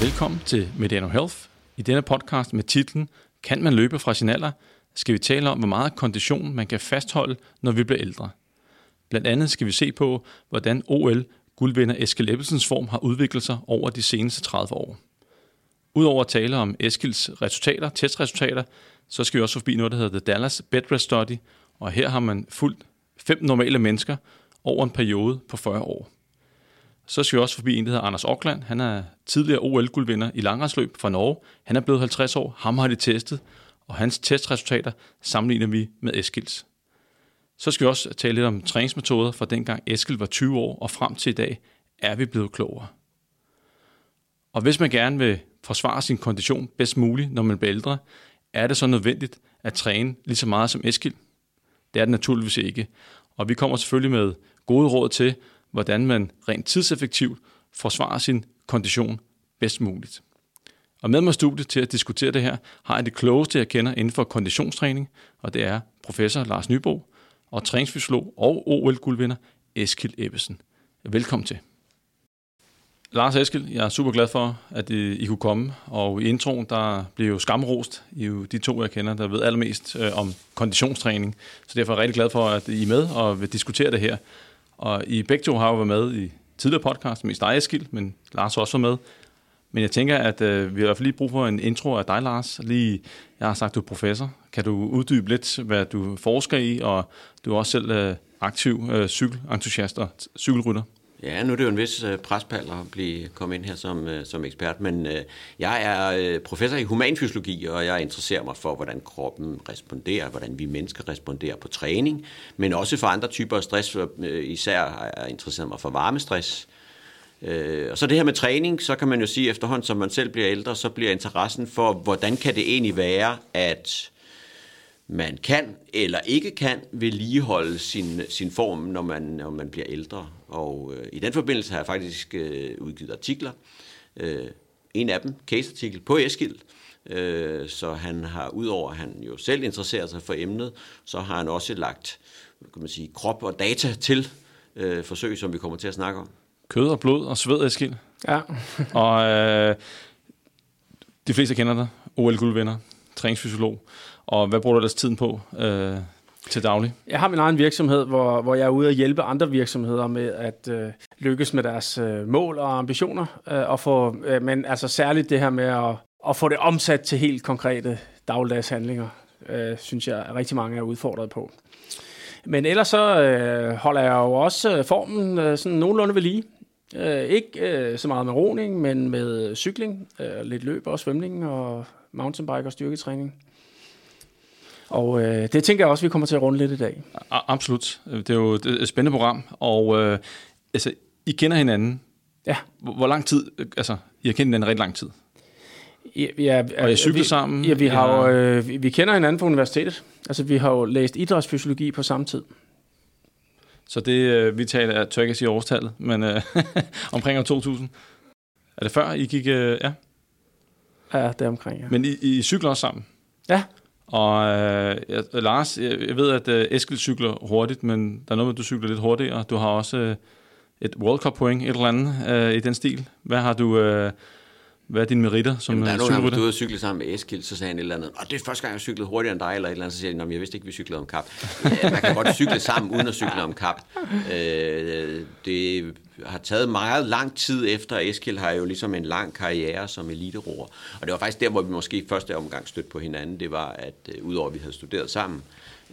Velkommen til Mediano Health. I denne podcast med titlen Kan man løbe fra sin alder? skal vi tale om, hvor meget kondition man kan fastholde, når vi bliver ældre. Blandt andet skal vi se på, hvordan OL guldvinder Eskil Ebbelsens form har udviklet sig over de seneste 30 år. Udover at tale om Eskils resultater, testresultater, så skal vi også forbi noget, der hedder The Dallas Bed Rest Study, og her har man fulgt fem normale mennesker over en periode på 40 år. Så skal vi også forbi en, der hedder Anders Aukland. Han er tidligere OL-guldvinder i langrendsløb fra Norge. Han er blevet 50 år. Ham har de testet, og hans testresultater sammenligner vi med Eskils. Så skal vi også tale lidt om træningsmetoder fra dengang Eskild var 20 år, og frem til i dag er vi blevet klogere. Og hvis man gerne vil forsvare sin kondition bedst muligt, når man bliver ældre, er det så nødvendigt at træne lige så meget som Eskild? Det er det naturligvis ikke. Og vi kommer selvfølgelig med gode råd til, hvordan man rent tidseffektivt forsvarer sin kondition bedst muligt. Og med mig studiet til at diskutere det her, har jeg det klogeste, jeg kender inden for konditionstræning, og det er professor Lars Nybo og træningsfysiolog og OL-guldvinder Eskild Ebbesen. Velkommen til. Lars Eskild, jeg er super glad for, at I, kunne komme, og i introen, der blev jo skamrost. I jo de to, jeg kender, der ved allermest øh, om konditionstræning. Så derfor er jeg rigtig glad for, at I er med og vil diskutere det her. Og I begge to har jo været med i tidligere podcast, mest dig Eskild, men Lars også var med. Men jeg tænker, at øh, vi har i hvert fald lige brug for en intro af dig, Lars. Lige, jeg har sagt, du er professor. Kan du uddybe lidt, hvad du forsker i, og du er også selv øh, aktiv øh, cykelentusiast og cykelrytter? Ja, nu er det jo en vis øh, prespal at blive komme ind her som, øh, som ekspert, men øh, jeg er øh, professor i humanfysiologi, og jeg interesserer mig for, hvordan kroppen responderer, hvordan vi mennesker responderer på træning, men også for andre typer af stress, øh, især har jeg interesseret mig for varmestress, Øh, og så det her med træning, så kan man jo sige, efterhånden som man selv bliver ældre, så bliver interessen for, hvordan kan det egentlig være, at man kan eller ikke kan vedligeholde sin, sin form, når man, når man bliver ældre. Og øh, i den forbindelse har jeg faktisk øh, udgivet artikler. Øh, en af dem, case-artikel på Eskild, øh, så han har, udover at han jo selv interesserer sig for emnet, så har han også lagt kan man sige, krop og data til øh, forsøg, som vi kommer til at snakke om kød og blod og sved, Eskild. Ja. og øh, de fleste kender dig. OL-guldvinder, træningsfysiolog. Og hvad bruger du ellers tiden på øh, til daglig? Jeg har min egen virksomhed, hvor, hvor jeg er ude og hjælpe andre virksomheder med at øh, lykkes med deres øh, mål og ambitioner. Øh, og få, øh, men altså særligt det her med at, at få det omsat til helt konkrete dagligdags handlinger, øh, synes jeg, at rigtig mange er udfordret på. Men ellers så øh, holder jeg jo også øh, formen øh, sådan nogenlunde ved lige. Øh, ikke øh, så meget med roning, men med cykling, øh, lidt løb og svømning og mountainbike og styrketræning. Og øh, det tænker jeg også, vi kommer til at runde lidt i dag. Absolut. Det er jo et spændende program, og øh, altså, I kender hinanden. Ja. Hvor lang tid, altså, I har kendt hinanden rigtig lang tid? Ja, ja, og I cykler sammen? Ja, vi, har jo, øh, vi, vi kender hinanden på universitetet. Altså, vi har jo læst idrætsfysiologi på samme tid. Så det, øh, vi taler, er tør ikke sige årstallet, men øh, omkring år 2000. Er det før, I gik... Øh, ja. Ja, det er omkring, ja. Men I, I cykler også sammen? Ja. Og øh, øh Lars, jeg, ved, at øh, Eskild cykler hurtigt, men der er noget med, at du cykler lidt hurtigere. Du har også øh, et World Cup point, et eller andet øh, i den stil. Hvad har du... Øh, hvad er dine meritter som Jamen, der er nogle gange, du er ude cykle sammen med Eskild, så sagde han et eller andet, og det er første gang, jeg cyklede hurtigere end dig, eller et eller andet, så siger han, jeg vidste ikke, vi cyklede om kap. Man kan godt cykle sammen, uden at cykle om kap. Øh, det har taget meget lang tid efter, Eskild har jo ligesom en lang karriere som eliteroer. Og det var faktisk der, hvor vi måske første omgang stødte på hinanden, det var, at øh, udover at vi havde studeret sammen,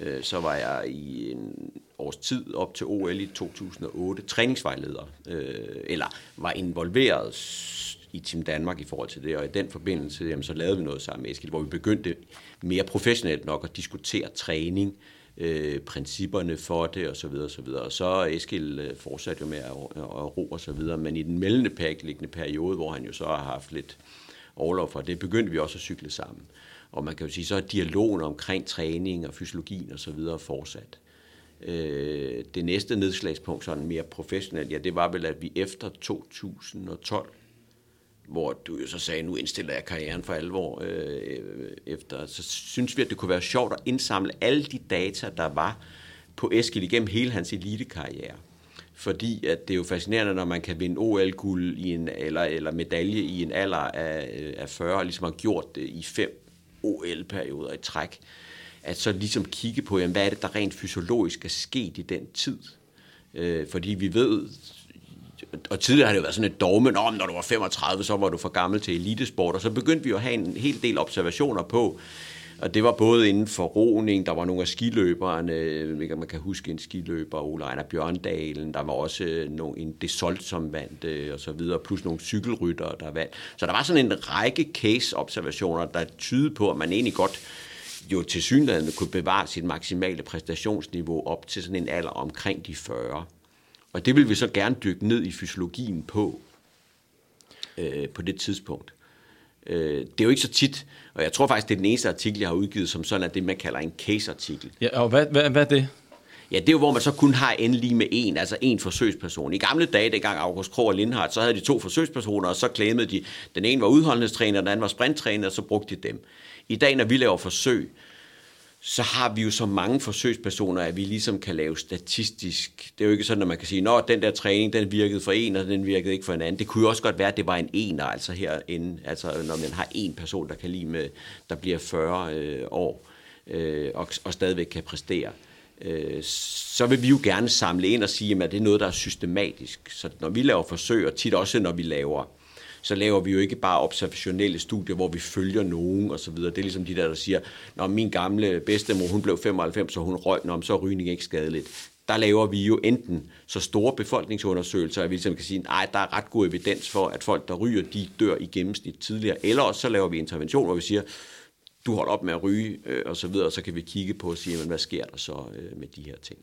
øh, så var jeg i en års tid op til OL i 2008 træningsvejleder, eller var involveret i Team Danmark i forhold til det, og i den forbindelse, jamen, så lavede vi noget sammen med Eskild, hvor vi begyndte mere professionelt nok at diskutere træning, øh, principperne for det og så videre og så videre. Og så Eskild øh, jo med at, at ro og så videre, men i den mellemliggende periode, hvor han jo så har haft lidt overlov for det, begyndte vi også at cykle sammen. Og man kan jo sige, så er dialogen omkring træning og fysiologien og så videre fortsat. Øh, det næste nedslagspunkt, sådan mere professionelt, ja, det var vel, at vi efter 2012 hvor du jo så sagde, nu indstiller jeg karrieren for alvor øh, øh, efter, så synes vi, at det kunne være sjovt at indsamle alle de data, der var på Eskil igennem hele hans elitekarriere. fordi at det er jo fascinerende, når man kan vinde OL-guld i en, eller, eller medalje i en alder af, øh, af 40, og ligesom har gjort det i fem OL-perioder i træk, at så ligesom kigge på, jamen, hvad er det, der rent fysiologisk er sket i den tid. Øh, fordi vi ved, og tidligere har det jo været sådan et dogme, om når du var 35, så var du for gammel til elitesport, og så begyndte vi jo at have en hel del observationer på, og det var både inden for roning, der var nogle af skiløberne, man kan huske en skiløber, Ole Ejner Bjørndalen, der var også øh, nogle, en Desolt, som vandt, øh, og så videre, plus nogle cykelryttere, der vandt. Så der var sådan en række case-observationer, der tydede på, at man egentlig godt jo til synligheden kunne bevare sit maksimale præstationsniveau op til sådan en alder omkring de 40. Og det vil vi så gerne dykke ned i fysiologien på, øh, på det tidspunkt. Øh, det er jo ikke så tit, og jeg tror faktisk, det er den eneste artikel, jeg har udgivet, som sådan er det, man kalder en case-artikel. Ja, og hvad, hvad, hvad er det? Ja, det er jo, hvor man så kun har endelig med en, altså en forsøgsperson. I gamle dage, dengang August Krog og Lindhardt, så havde de to forsøgspersoner, og så klæmede de, den ene var udholdenhedstræner, den anden var sprinttræner, og så brugte de dem. I dag, når vi laver forsøg, så har vi jo så mange forsøgspersoner, at vi ligesom kan lave statistisk. Det er jo ikke sådan, at man kan sige, at den der træning, den virkede for en, og den virkede ikke for en anden. Det kunne jo også godt være, at det var en ener, altså herinde, altså når man har en person, der kan lige med, der bliver 40 øh, år, øh, og, og stadigvæk kan præstere. Øh, så vil vi jo gerne samle ind og sige, at det er noget, der er systematisk. Så når vi laver forsøg, og tit også når vi laver så laver vi jo ikke bare observationelle studier, hvor vi følger nogen og så videre. Det er ligesom de der, der siger, når min gamle bedstemor, hun blev 95, så hun røg, når så er rygning ikke skadeligt. Der laver vi jo enten så store befolkningsundersøgelser, at vi ligesom kan sige, nej, der er ret god evidens for, at folk, der ryger, de dør i gennemsnit tidligere. Eller også så laver vi intervention, hvor vi siger, du holder op med at ryge, øh, og så videre, og så kan vi kigge på og sige, men, hvad sker der så øh, med de her ting.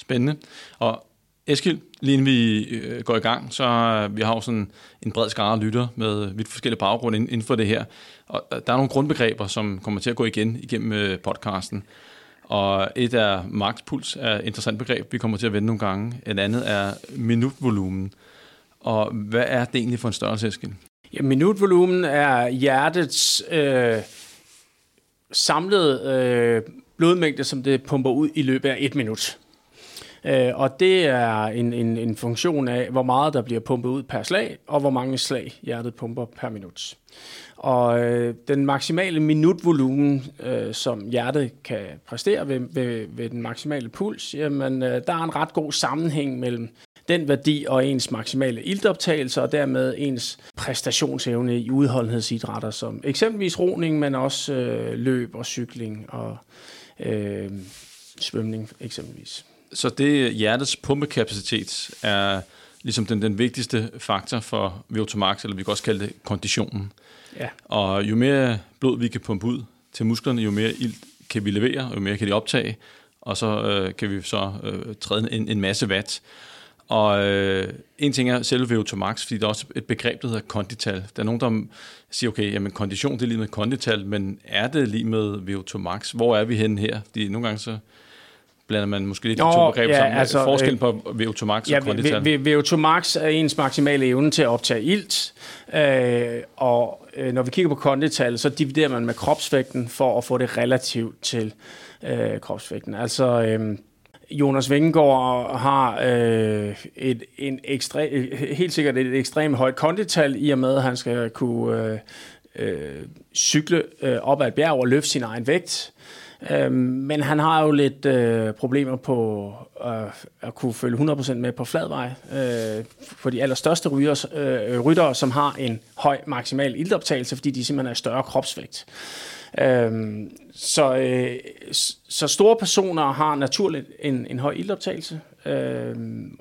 Spændende. Og Eskild, lige inden vi øh, går i gang, så øh, vi har jo sådan en bred skare lytter med vidt forskellige baggrunde inden for det her. Og øh, der er nogle grundbegreber, som kommer til at gå igen igennem øh, podcasten. Og et er magtpuls er et interessant begreb, vi kommer til at vende nogle gange. Et andet er minutvolumen. Og hvad er det egentlig for en størrelse, Eskild? Ja, minutvolumen er hjertets øh, samlede øh, blodmængde, som det pumper ud i løbet af et minut. Øh, og det er en, en, en funktion af, hvor meget der bliver pumpet ud per slag, og hvor mange slag hjertet pumper per minut. Og øh, den maksimale minutvolumen, øh, som hjertet kan præstere ved, ved, ved den maksimale puls, jamen, øh, der er en ret god sammenhæng mellem den værdi og ens maksimale iltoptagelse, og dermed ens præstationsevne i udholdenhedsidrætter, som eksempelvis roning, men også øh, løb og cykling og øh, svømning eksempelvis. Så det hjertets pumpekapacitet er ligesom den, den vigtigste faktor for VO2 max, eller vi kan også kalde det konditionen. Ja. Og jo mere blod vi kan pumpe ud til musklerne, jo mere ilt kan vi levere, jo mere kan de optage, og så øh, kan vi så øh, træde en, en masse watt. Og øh, en ting er selve VO2 max, fordi der er også et begreb, der hedder kondital. Der er nogen, der siger, okay, jamen kondition det er lige med kondital, men er det lige med VO2 max? Hvor er vi henne her? Fordi nogle gange så blander man måske lidt de to begreber ja, sammen. Altså, Forskellen på VO2 max ja, og kondital. VO2 max er ens maksimale evne til at optage ilt, øh, og øh, når vi kigger på kondital, så dividerer man med kropsvægten for at få det relativt til øh, kropsvægten. Altså... Øh, Jonas Vingegaard har øh, et, en ekstre, helt sikkert et ekstremt højt kondital, i og med, at han skal kunne øh, øh, cykle øh, op ad et bjerg og løfte sin egen vægt. Øh, Øhm, men han har jo lidt øh, problemer på øh, at kunne følge 100% med på fladvej. Øh, for de allerstørste ryger, øh, ryttere, som har en høj maksimal iltoptagelse, fordi de simpelthen er større kropsvægt. Øhm, så, øh, så store personer har naturligt en, en høj iltoptagelse. Øhm,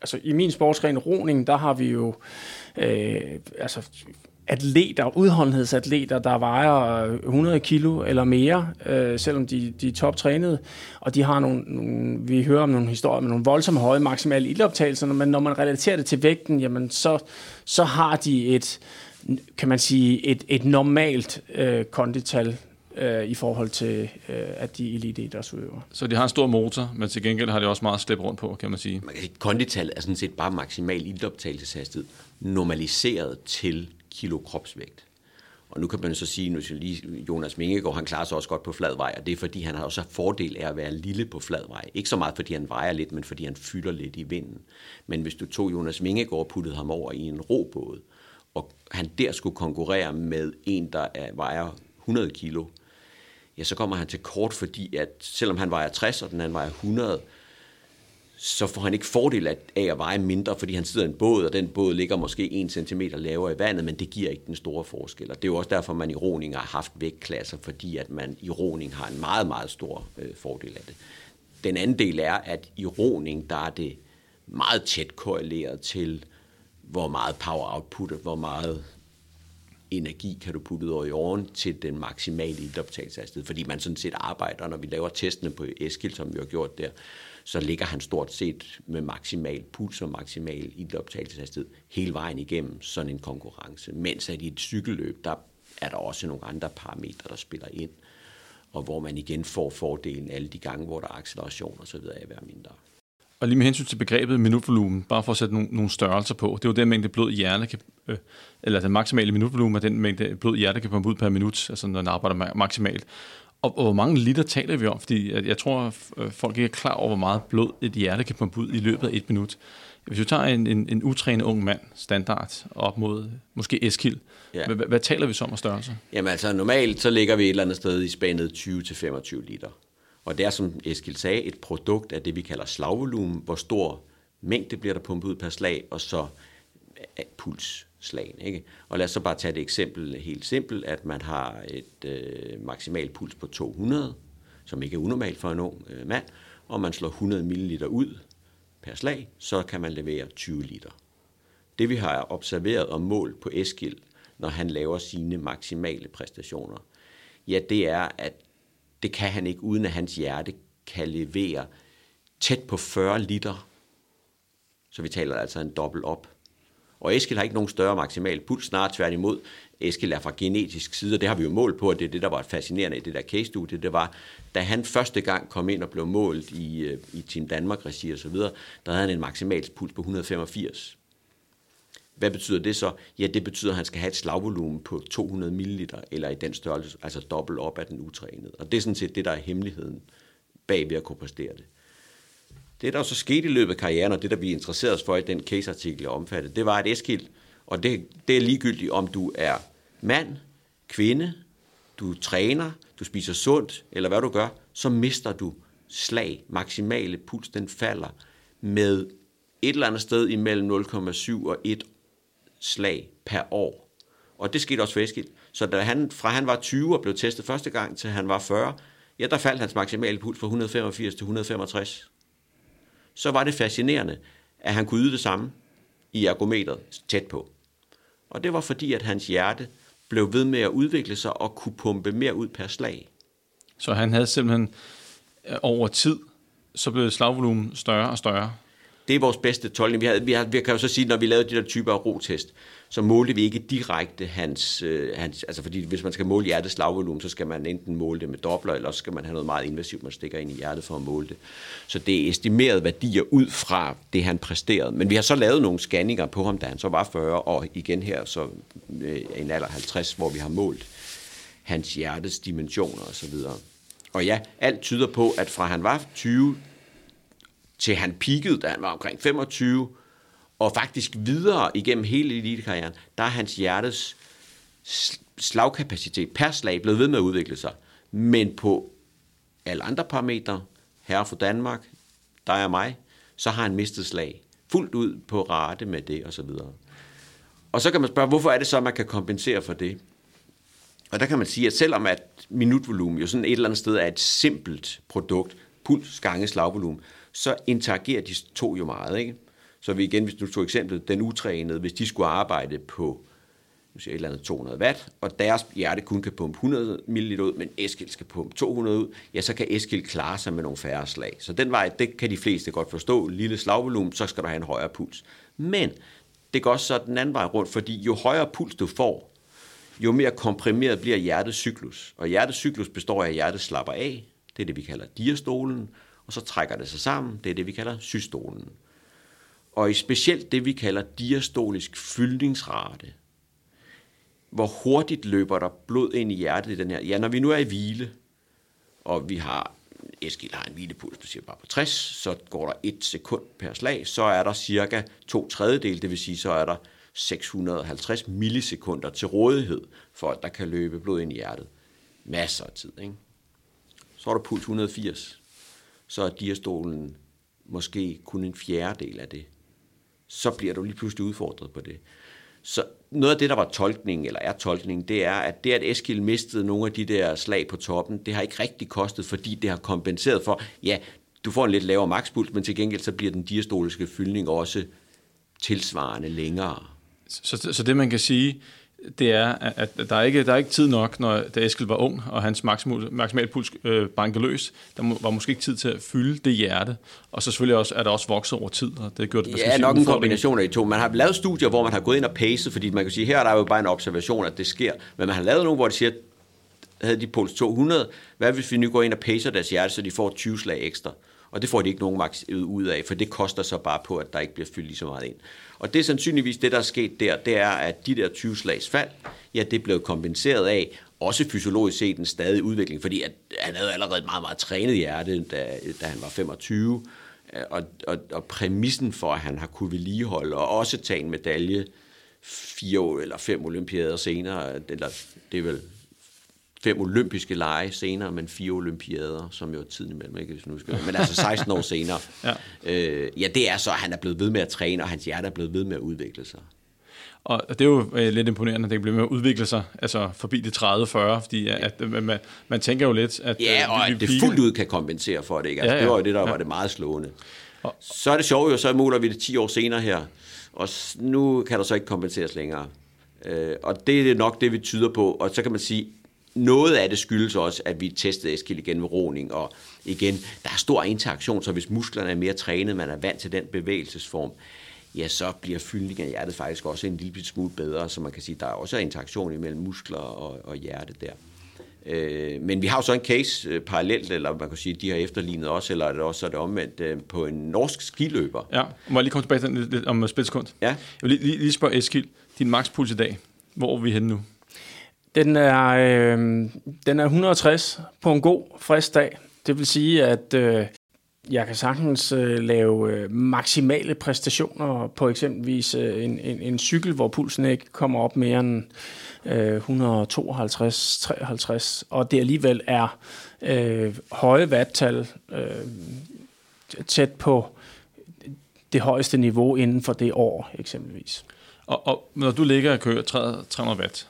altså i min sportsgren roning, der har vi jo øh, altså atleter, udholdenhedsatleter, der vejer 100 kilo eller mere, øh, selvom de, de er toptrænede, og de har nogle, nogle, vi hører om nogle historier med nogle voldsomt høje maksimale ildoptagelser, men når man relaterer det til vægten, jamen så, så har de et, kan man sige, et, et normalt øh, kondital øh, i forhold til, øh, at de eliteidrætsudøver. Så de har en stor motor, men til gengæld har de også meget at slippe rundt på, kan man sige. Man kan sige, kondital er sådan set bare maksimal ildoptagelseshastighed normaliseret til kilo kropsvægt. Og nu kan man så sige, nu lige Jonas Mingegaard, han klarer sig også godt på flad vej, og det er fordi, han har også fordel af at være lille på flad vej. Ikke så meget fordi han vejer lidt, men fordi han fylder lidt i vinden. Men hvis du tog Jonas Mingegaard og puttede ham over i en robåd, og han der skulle konkurrere med en, der er, vejer 100 kilo, ja, så kommer han til kort, fordi at selvom han vejer 60, og den anden vejer 100, så får han ikke fordel af, at veje mindre, fordi han sidder i en båd, og den båd ligger måske 1 cm lavere i vandet, men det giver ikke den store forskel. Og det er jo også derfor, man i roning har haft vægtklasser, fordi at man i roning har en meget, meget stor øh, fordel af det. Den anden del er, at i roning, der er det meget tæt korreleret til, hvor meget power output, hvor meget energi kan du putte ud over åren til den maksimale ildoptagelseshastighed, fordi man sådan set arbejder, når vi laver testene på Eskild, som vi har gjort der, så ligger han stort set med maksimal puls og maksimal ildoptagelseshastighed hele vejen igennem sådan en konkurrence. Mens at i et cykelløb, der er der også nogle andre parametre, der spiller ind, og hvor man igen får fordelen alle de gange, hvor der er acceleration og så videre af at være mindre. Og lige med hensyn til begrebet minutvolumen, bare for at sætte nogle, nogle størrelser på, det er jo den mængde blod hjerne kan, øh, eller den maksimale minutvolumen er den mængde blod hjerne kan pumpe ud per minut, altså når den arbejder maksimalt. Og, og hvor mange liter taler vi om? Fordi jeg, jeg tror, øh, folk ikke er klar over, hvor meget blod et hjerte kan pumpe ud i løbet af et minut. Hvis du tager en, en, en utrænet ung mand, standard, op mod måske Eskild, ja. hvad, hvad taler vi så om af størrelse? Jamen altså, normalt så ligger vi et eller andet sted i spændet 20-25 liter. Og det er, som Eskild sagde, et produkt af det, vi kalder slagvolumen, hvor stor mængde bliver der pumpet ud per slag, og så pulsslagen. Ikke? Og lad os så bare tage det eksempel helt simpelt, at man har et øh, maksimal puls på 200, som ikke er unormalt for en ung øh, mand, og man slår 100 ml ud per slag, så kan man levere 20 liter. Det vi har observeret og målt på Eskild, når han laver sine maksimale præstationer, ja, det er, at det kan han ikke, uden at hans hjerte kan levere tæt på 40 liter. Så vi taler altså en dobbelt op. Og Eskil har ikke nogen større maksimal puls, snarere tværtimod. Eskil er fra genetisk side, og det har vi jo målt på, og det er det, der var fascinerende i det der case-studie, det var, da han første gang kom ind og blev målt i, øh, i Team Danmark-regi og så videre, der havde han en maksimal puls på 185. Hvad betyder det så? Ja, det betyder, at han skal have et slagvolumen på 200 ml, eller i den størrelse, altså dobbelt op af den utrænede. Og det er sådan set det, der er hemmeligheden bag ved at kunne præstere det. Det, der så skete i løbet af karrieren, og det, der vi interesserede os for i den caseartikel, jeg omfattede, det var et Eskild, og det, det er ligegyldigt, om du er mand, kvinde, du træner, du spiser sundt, eller hvad du gør, så mister du slag, maksimale puls, den falder med et eller andet sted imellem 0,7 og 1 slag per år. Og det skete også for Eskild. Så da han, fra han var 20 og blev testet første gang, til han var 40, ja, der faldt hans maksimale puls fra 185 til 165. Så var det fascinerende, at han kunne yde det samme i ergometret tæt på. Og det var fordi, at hans hjerte blev ved med at udvikle sig og kunne pumpe mere ud per slag. Så han havde simpelthen øh, over tid, så blev slagvolumen større og større? Det er vores bedste tolkning. Vi, havde, vi, har, vi kan jo så sige, når vi lavede de der typer af rotest, så målte vi ikke direkte hans, øh, hans altså fordi hvis man skal måle hjertets slagvolumen, så skal man enten måle det med dobler, eller så skal man have noget meget invasivt, man stikker ind i hjertet for at måle det. Så det er estimeret værdier ud fra det, han præsterede. Men vi har så lavet nogle scanninger på ham, da han så var 40, og igen her så øh, en alder 50, hvor vi har målt hans hjertes dimensioner osv. Og ja, alt tyder på, at fra han var 20 til han peakede, da han var omkring 25, og faktisk videre igennem hele elitekarrieren, der er hans hjertes slagkapacitet per slag blevet ved med at udvikle sig. Men på alle andre parametre, herre for Danmark, dig og mig, så har han mistet slag. Fuldt ud på rate med det, og så videre. Og så kan man spørge, hvorfor er det så, at man kan kompensere for det? Og der kan man sige, at selvom at minutvolumen jo sådan et eller andet sted er et simpelt produkt, puls gange slagvolumen, så interagerer de to jo meget. Ikke? Så vi igen, hvis du tog eksemplet, den utrænede, hvis de skulle arbejde på nu siger et eller andet 200 watt, og deres hjerte kun kan pumpe 100 ml ud, men Eskild skal pumpe 200 ud, ja, så kan Eskild klare sig med nogle færre slag. Så den vej, det kan de fleste godt forstå. Lille slagvolumen, så skal du have en højere puls. Men det går også så den anden vej rundt, fordi jo højere puls du får, jo mere komprimeret bliver hjertets cyklus. Og hjertets cyklus består af, at hjertet slapper af. Det er det, vi kalder diastolen og så trækker det sig sammen. Det er det, vi kalder systolen. Og i specielt det, vi kalder diastolisk fyldningsrate, hvor hurtigt løber der blod ind i hjertet i den her? Ja, når vi nu er i hvile, og vi har, Eskild har en hvilepuls, på siger bare på 60, så går der et sekund per slag, så er der cirka to tredjedel, det vil sige, så er der 650 millisekunder til rådighed, for at der kan løbe blod ind i hjertet. Masser af tid, ikke? Så er der puls 180. Så er diastolen måske kun en fjerdedel af det. Så bliver du lige pludselig udfordret på det. Så noget af det, der var tolkning, eller er tolkning, det er, at det, at Eskil mistede nogle af de der slag på toppen, det har ikke rigtig kostet, fordi det har kompenseret for, ja, du får en lidt lavere makspuls, men til gengæld så bliver den diastoliske fyldning også tilsvarende længere. Så, så det man kan sige, det er, at der er ikke, der er ikke tid nok, når da Eskild var ung, og hans maksimal, maksimal puls øh, bankede løs. Der var måske ikke tid til at fylde det hjerte. Og så selvfølgelig også, er der også vokset over tid, og det gjorde det Ja, nok en kombination af de to. Man har lavet studier, hvor man har gået ind og pacet, fordi man kan sige, her er der jo bare en observation, at det sker. Men man har lavet nogle, hvor de siger, havde de puls 200, hvad hvis vi nu går ind og pacer deres hjerte, så de får 20 slag ekstra? Og det får de ikke nogen maks ud af, for det koster så bare på, at der ikke bliver fyldt lige så meget ind. Og det er sandsynligvis det, der er sket der, det er, at de der 20 slags fald, ja, det blev kompenseret af, også fysiologisk set en stadig udvikling, fordi at han havde allerede et meget, meget trænet hjerte, da, da han var 25, øh, og, og, og præmissen for, at han har kunne vedligeholde og også tage en medalje fire eller fem olympiader senere, eller det er vel fem olympiske lege senere, men fire olympiader, som jo er tiden imellem, ikke, hvis nu skal, men altså 16 år senere. ja. Øh, ja, det er så, at han er blevet ved med at træne, og hans hjerte er blevet ved med at udvikle sig. Og det er jo øh, lidt imponerende, at det bliver med at udvikle sig, altså forbi de 30-40, fordi at, at man, man tænker jo lidt, at... Ja, øh, og at det fuldt ud kan kompensere for det, ikke? Altså, ja, ja, det var jo det, der ja. var det meget slående. Og, så er det sjovt jo, så måler vi det 10 år senere her, og nu kan der så ikke kompenseres længere. Øh, og det er nok det, vi tyder på, og så kan man sige, noget af det skyldes også, at vi testede Eskild igen med roning, og igen, der er stor interaktion, så hvis musklerne er mere trænet, man er vant til den bevægelsesform, ja, så bliver fyldningen af hjertet faktisk også en lille smule bedre, så man kan sige, der er også interaktion imellem muskler og, og hjerte der. Øh, men vi har jo så en case øh, parallelt, eller man kan sige, de har efterlignet os, eller er det også er det omvendt, øh, på en norsk skiløber. Ja, må jeg lige komme tilbage til lidt om et splitsekund? Ja. Jeg vil lige, lige, lige spørge Eskild, din makspuls i dag, hvor er vi henne nu? Den er, øh, den er 160 på en god, frisk dag. Det vil sige, at øh, jeg kan sagtens øh, lave øh, maksimale præstationer på eksempelvis øh, en, en, en cykel, hvor pulsen ikke kommer op mere end øh, 152-53, og det alligevel er øh, høje watttal øh, tæt på det højeste niveau inden for det år eksempelvis. Og, og når du ligger og kører 300 watt,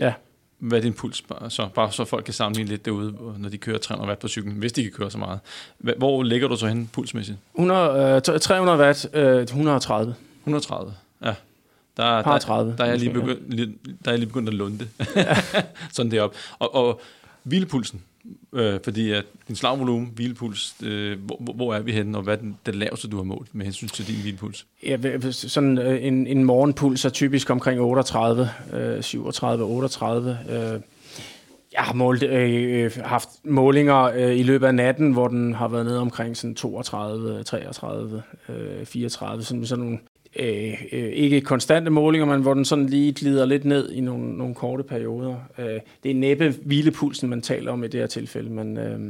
Ja. Hvad er din puls? Så, bare så folk kan sammenligne lidt derude, når de kører 300 watt på cyklen, hvis de kan køre så meget. Hvor ligger du så hen pulsmæssigt? 100, øh, 300 watt, øh, 130. 130, ja. Der, der, 30, der, er jeg lige begyndt, der er jeg lige begyndt at lunde sådan deroppe. Og, og hvilepulsen, øh, fordi at din slagvolumen, hvilepuls, øh, hvor, hvor er vi henne, og hvad er den, den laveste, du har målt med hensyn til din hvilepuls? Ja, sådan øh, en, en morgenpuls er typisk omkring 38, øh, 37, 38. Øh, jeg har målt, øh, øh, haft målinger øh, i løbet af natten, hvor den har været nede omkring sådan 32, 33, øh, 34, sådan, sådan nogle øh, øh, ikke konstante målinger, men hvor den sådan lige glider lidt ned i nogle, nogle korte perioder. Øh, det er næppe hvilepulsen, man taler om i det her tilfælde, men, øh,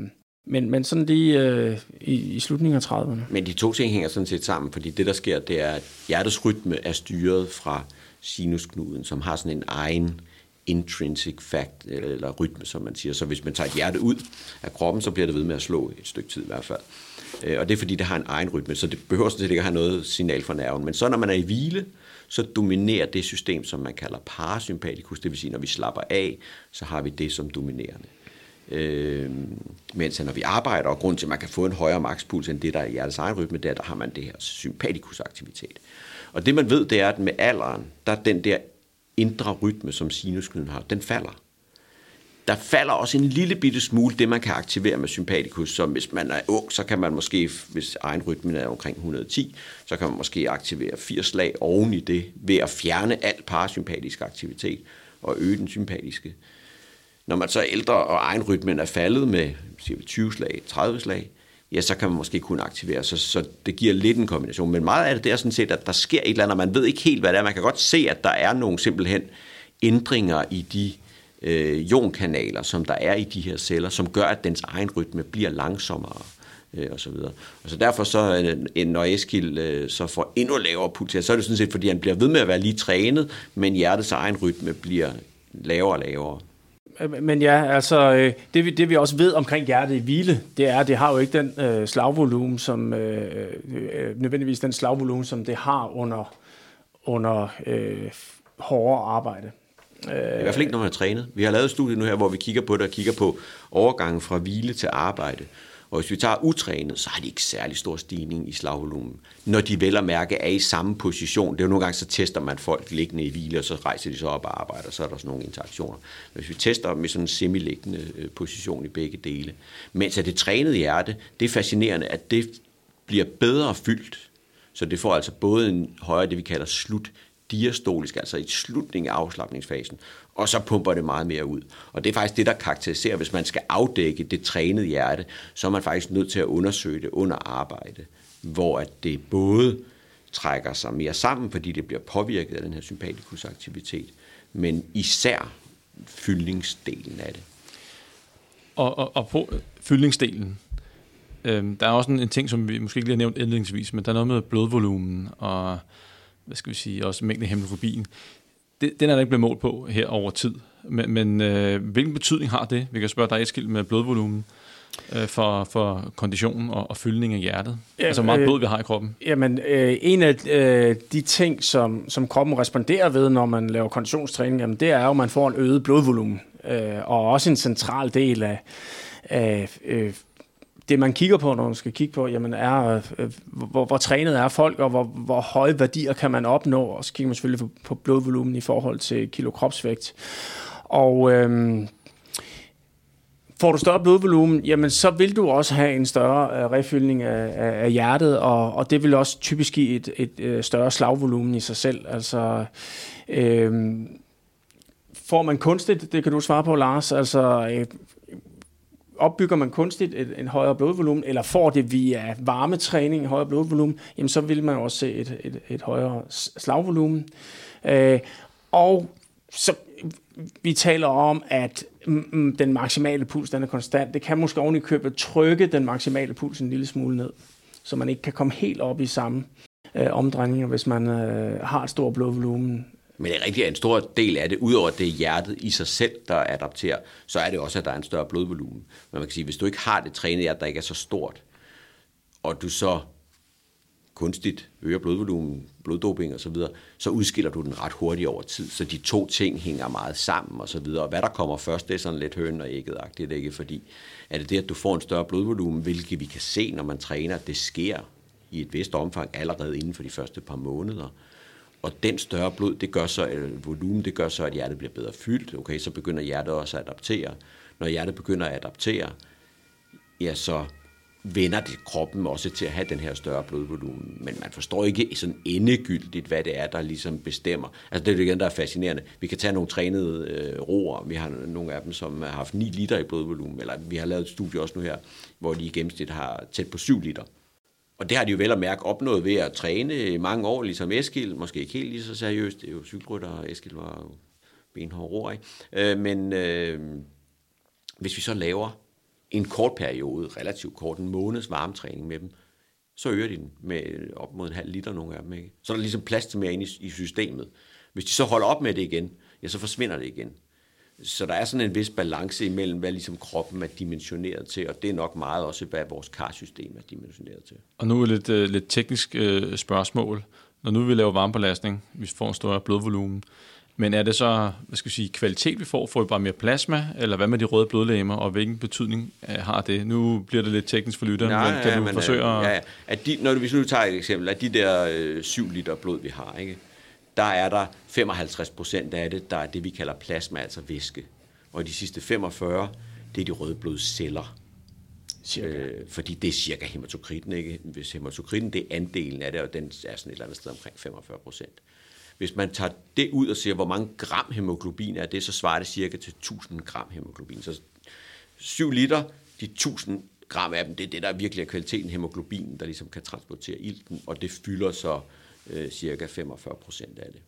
men, men sådan lige øh, i, i slutningen af 30'erne. Men de to ting hænger sådan set sammen, fordi det, der sker, det er, at hjertets rytme er styret fra sinusknuden, som har sådan en egen intrinsic fact, eller rytme, som man siger. Så hvis man tager et hjerte ud af kroppen, så bliver det ved med at slå et stykke tid i hvert fald. Øh, og det er fordi, det har en egen rytme, så det behøver sådan set ikke at have noget signal fra nerven. Men så når man er i hvile, så dominerer det system, som man kalder parasympatikus, det vil sige, når vi slapper af, så har vi det som dominerende. Øh, mens når vi arbejder, og grund til, at man kan få en højere makspuls end det, der er i hjertets egen rytme, der, der har man det her sympatikusaktivitet. Og det man ved, det er, at med alderen, der er den der indre rytme, som sinusknuden har, den falder der falder også en lille bitte smule det, man kan aktivere med sympatikus. Så hvis man er ung, så kan man måske, hvis egen rytmen er omkring 110, så kan man måske aktivere 80 slag oven i det, ved at fjerne al parasympatisk aktivitet og øge den sympatiske. Når man så er ældre, og egen rytmen er faldet med siger vi, 20 slag, 30 slag, ja, så kan man måske kun aktivere. Så, så det giver lidt en kombination. Men meget af det, det er sådan set, at der sker et eller andet, og man ved ikke helt, hvad det er. Man kan godt se, at der er nogle simpelthen ændringer i de øh, ionkanaler, som der er i de her celler, som gør, at dens egen rytme bliver langsommere øh, og så videre. Og så derfor så, øh, en, når Eskild øh, så får endnu lavere puls, så er det sådan set, fordi han bliver ved med at være lige trænet, men hjertets egen rytme bliver lavere og lavere. Men ja, altså øh, det vi, det vi også ved omkring hjertet i hvile, det er, at det har jo ikke den øh, slagvolumen, som øh, øh, nødvendigvis den slagvolumen, som det har under, under øh, hårdere arbejde. Øh. I hvert fald ikke, når man har trænet. Vi har lavet et studie nu her, hvor vi kigger på det og kigger på overgangen fra hvile til arbejde. Og hvis vi tager utrænet, så har de ikke særlig stor stigning i slagvolumen. Når de vel at mærke er i samme position. Det er jo nogle gange, så tester man folk liggende i hvile, og så rejser de så op og arbejder, og så er der sådan nogle interaktioner. Hvis vi tester dem i sådan en semiliggende øh, position i begge dele. Mens at det trænede hjerte, det er fascinerende, at det bliver bedre fyldt. Så det får altså både en højere, det vi kalder slut diastolisk, altså i slutningen af afslappningsfasen, og så pumper det meget mere ud. Og det er faktisk det, der karakteriserer, hvis man skal afdække det trænede hjerte, så er man faktisk nødt til at undersøge det under arbejde, hvor at det både trækker sig mere sammen, fordi det bliver påvirket af den her sympatikusaktivitet, men især fyldningsdelen af det. Og, og, og på øh, fyldningsdelen, øh, der er også en, en ting, som vi måske ikke lige har nævnt indledningsvis, men der er noget med blodvolumen og hvad skal vi sige, også hemoglobin. Det, den er der ikke blevet målt på her over tid. Men, men øh, hvilken betydning har det? Vi kan spørge dig, Eskild, med blodvolumen øh, for, for konditionen og, og fyldning af hjertet? Ja, altså, hvor meget øh, blod vi har i kroppen? Jamen, øh, en af øh, de ting, som, som kroppen responderer ved, når man laver konditionstræning, jamen, det er jo, at man får en øget blodvolumen. Øh, og også en central del af, af øh, det, man kigger på, når man skal kigge på, jamen er, øh, hvor, hvor trænet er folk, og hvor, hvor høje værdier kan man opnå, og så kigger man selvfølgelig på, på blodvolumen i forhold til kilo kropsvægt. Og øhm, får du større blodvolumen, jamen så vil du også have en større øh, refyldning af, af, af hjertet, og, og det vil også typisk give et, et, et øh, større slagvolumen i sig selv. Altså, øhm, får man kunstigt, det kan du svare på, Lars, altså øh, opbygger man kunstigt et, en højere blodvolumen, eller får det via varmetræning en højere blodvolumen, jamen så vil man også se et, et, et højere slagvolumen. Øh, og så vi taler om, at mm, den maksimale puls den er konstant. Det kan måske oven i købet trykke den maksimale puls en lille smule ned, så man ikke kan komme helt op i samme øh, omdrejninger, hvis man øh, har et stort blodvolumen men det er rigtigt, at en stor del af det, udover at det er hjertet i sig selv, der adapterer, så er det også, at der er en større blodvolumen. Men man kan sige, hvis du ikke har det trænet hjerte, der ikke er så stort, og du så kunstigt øger blodvolumen, bloddoping osv., så, videre, så udskiller du den ret hurtigt over tid. Så de to ting hænger meget sammen og så videre. Og hvad der kommer først, det er sådan lidt høn og ægget-agtigt, ikke? Fordi er det det, at du får en større blodvolumen, hvilket vi kan se, når man træner, det sker i et vist omfang allerede inden for de første par måneder. Og den større blod, det gør så, eller volumen, det gør så, at hjertet bliver bedre fyldt. Okay, så begynder hjertet også at adaptere. Når hjertet begynder at adaptere, ja, så vender det kroppen også til at have den her større blodvolumen. Men man forstår ikke sådan endegyldigt, hvad det er, der ligesom bestemmer. Altså det er det igen, der er fascinerende. Vi kan tage nogle trænede øh, roer. Vi har nogle af dem, som har haft 9 liter i blodvolumen. Eller vi har lavet et studie også nu her, hvor de i gennemsnit har tæt på 7 liter. Og det har de jo vel at mærke opnået ved at træne i mange år, ligesom Eskild, måske ikke helt lige så seriøst, det er jo cykelrytter, og Eskild var jo benhård roer, ikke? Øh, men øh, hvis vi så laver en kort periode, relativt kort, en måneds varmetræning med dem, så øger de den med op mod en halv liter nogle af dem. Ikke? Så er der ligesom plads til mere ind i, i systemet. Hvis de så holder op med det igen, ja, så forsvinder det igen. Så der er sådan en vis balance imellem, hvad ligesom kroppen er dimensioneret til, og det er nok meget også, hvad vores karsystem er dimensioneret til. Og nu er lidt, uh, lidt teknisk uh, spørgsmål. Når nu vi laver varmebelastning, vi får en større blodvolumen, men er det så, hvad skal vi sige, kvalitet vi får? Får vi bare mere plasma, eller hvad med de røde blodlægemer, og hvilken betydning uh, har det? Nu bliver det lidt teknisk for lytteren, Nej, men kan ja, du men, forsøge at... Ja, ja. At de, når du, hvis du tager et eksempel, at de der øh, 7 liter blod, vi har, ikke? Der er der 55 procent af det, der er det, vi kalder plasma, altså væske og de sidste 45, det er de røde blodceller. Øh, fordi det er cirka hematokriten, ikke? Hvis hematokriten, det er andelen af det, og den er sådan et eller andet sted omkring 45 procent. Hvis man tager det ud og ser, hvor mange gram hemoglobin er det, så svarer det cirka til 1000 gram hemoglobin. Så 7 liter, de 1000 gram af dem, det er det, der virkelig er kvaliteten hemoglobinen, der ligesom kan transportere ilten, og det fylder så øh, cirka 45 procent af det.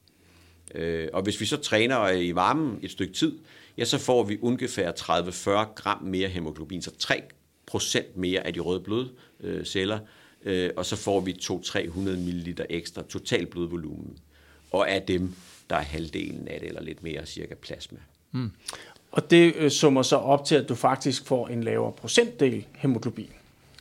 Øh, og hvis vi så træner øh, i varmen et stykke tid, ja, så får vi ungefær 30-40 gram mere hemoglobin, så 3 procent mere af de røde blodceller, øh, øh, og så får vi 200-300 ml ekstra total blodvolumen. Og af dem, der er halvdelen af det, eller lidt mere, cirka plasma. Mm. Og det øh, summer så op til, at du faktisk får en lavere procentdel hemoglobin.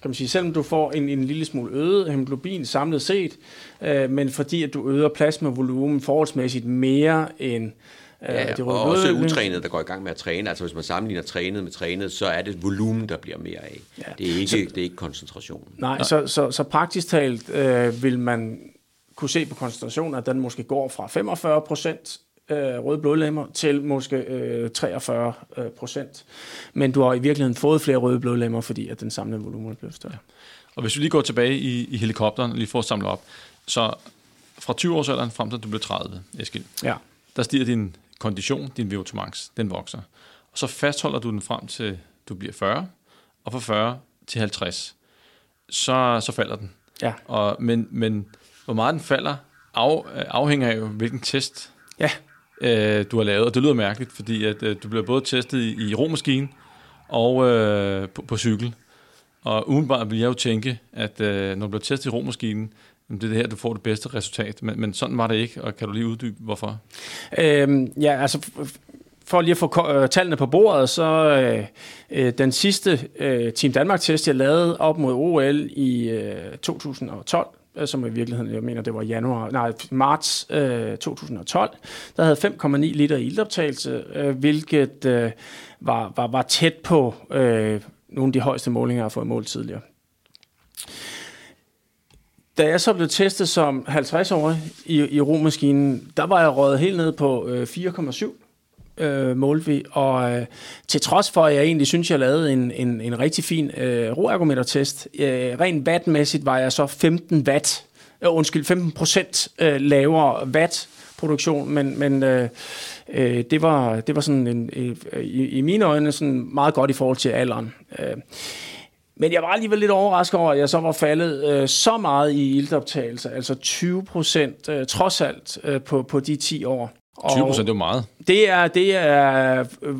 Kan man sige, selvom du får en, en lille smule øget hemoglobin samlet set, øh, men fordi at du øger plasmavolumen forholdsmæssigt mere end øh, ja, det og også utrænet, der går i gang med at træne. Altså hvis man sammenligner trænet med trænet, så er det volumen, der bliver mere af. Ja. Det, er ikke, så, det er ikke koncentrationen. Nej, nej. Så, så, så praktisk talt øh, vil man kunne se på koncentrationen, at den måske går fra 45 procent øh, røde blodlemmer til måske øh, 43 øh, procent. Men du har i virkeligheden fået flere røde blodlemmer, fordi at den samlede volumen blevet større. Ja. Og hvis vi lige går tilbage i, i helikopteren, lige for at samle op, så fra 20 års alderen frem til du bliver 30, Eskild, ja. der stiger din kondition, din VO2 max, den vokser. Og så fastholder du den frem til du bliver 40, og fra 40 til 50, så, så falder den. Ja. Og, men, men hvor meget den falder, af, afhænger af jo, hvilken test ja øh, du har lavet. Og det lyder mærkeligt, fordi at, øh, du bliver både testet i, i romaskinen og øh, på, på cykel. Og umiddelbart vil jeg jo tænke, at øh, når du bliver testet i romaskinen, det er det her, du får det bedste resultat. Men, men sådan var det ikke, og kan du lige uddybe, hvorfor? Øhm, ja, altså for lige at få øh, tallene på bordet, så øh, øh, den sidste øh, Team Danmark-test, jeg lavede op mod OL i øh, 2012, Øh, som i virkeligheden, jeg mener, det var januar, nej, marts øh, 2012, der havde 5,9 liter i ildoptagelse, øh, hvilket øh, var, var, var tæt på øh, nogle af de højeste målinger, jeg har fået målt tidligere. Da jeg så blev testet som 50-årig i, i romaskinen, der var jeg røget helt ned på øh, 4,7 øh, målte vi, og øh, til trods for, at jeg egentlig synes, jeg lavede en, en, en rigtig fin øh, roergometertest, øh, rent wattmæssigt var jeg så 15 watt, øh, undskyld, 15 procent øh, lavere watt produktion, men, men øh, øh, det, var, det var sådan en, øh, øh, i, i mine øjne sådan meget godt i forhold til alderen. Øh, men jeg var alligevel lidt overrasket over, at jeg så var faldet øh, så meget i ildoptagelse, altså 20 procent øh, trods alt øh, på, på de 10 år. 20 procent, det er meget. Det er, det er øh,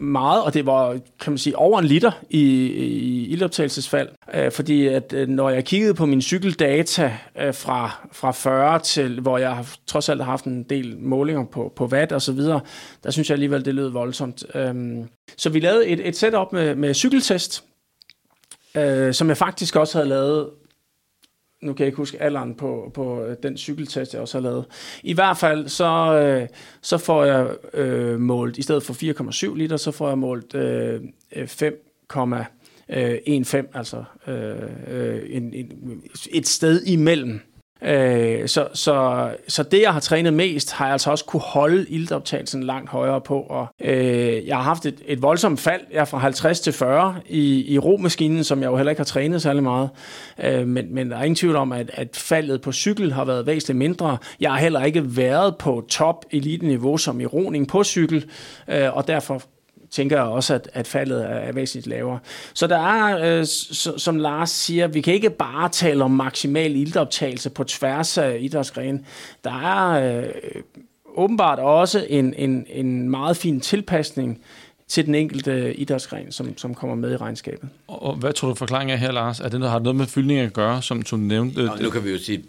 meget, og det var, kan man sige, over en liter i, i ildoptagelsesfald. Øh, fordi at øh, når jeg kiggede på min cykeldata fra, fra 40 til, hvor jeg har, trods alt har haft en del målinger på, på watt og så videre, der synes jeg alligevel, det lød voldsomt. Øhm, så vi lavede et, et setup med, med cykeltest, som jeg faktisk også havde lavet nu kan jeg ikke huske alderen på, på øh, den cykeltest, jeg også har lavet. I hvert fald, så, øh, så får jeg øh, målt, i stedet for 4,7 liter, så får jeg målt øh, 5,15, øh, altså øh, øh, en, en, et sted imellem Øh, så, så, så det, jeg har trænet mest, har jeg altså også kunne holde ildoptagelsen langt højere på. Og, øh, jeg har haft et, et voldsomt fald. Jeg er fra 50 til 40 i, i romaskinen, som jeg jo heller ikke har trænet særlig meget. Øh, men, men der er ingen tvivl om, at, at faldet på cykel har været væsentligt mindre. Jeg har heller ikke været på top elite-niveau som i roning på cykel, øh, og derfor tænker jeg også, at, at faldet er, er væsentligt lavere. Så der er, øh, som Lars siger, vi kan ikke bare tale om maksimal ildoptagelse på tværs af idrætsgrene. Der er øh, åbenbart også en, en, en meget fin tilpasning til den enkelte idrætsgren, som, som kommer med i regnskabet. Og, og hvad tror du forklaringen er her, Lars? Er det noget, har noget med fyldning at gøre, som, som du nævnte? Nå, nu kan vi jo sige,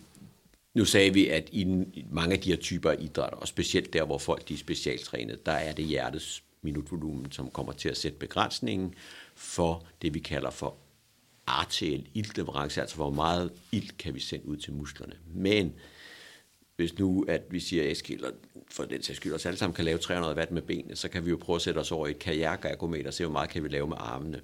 nu sagde vi, at i mange af de her typer af idrætter, og specielt der, hvor folk de er specialtrænet, der er det hjertets minutvolumen, som kommer til at sætte begrænsningen for det, vi kalder for arteriel iltleverance, altså hvor meget ilt kan vi sende ud til musklerne. Men hvis nu, at vi siger, Eskild, for den sags skyld, os alle sammen kan lave 300 watt med benene, så kan vi jo prøve at sætte os over i et kajakergometer og se, hvor meget kan vi lave med armene.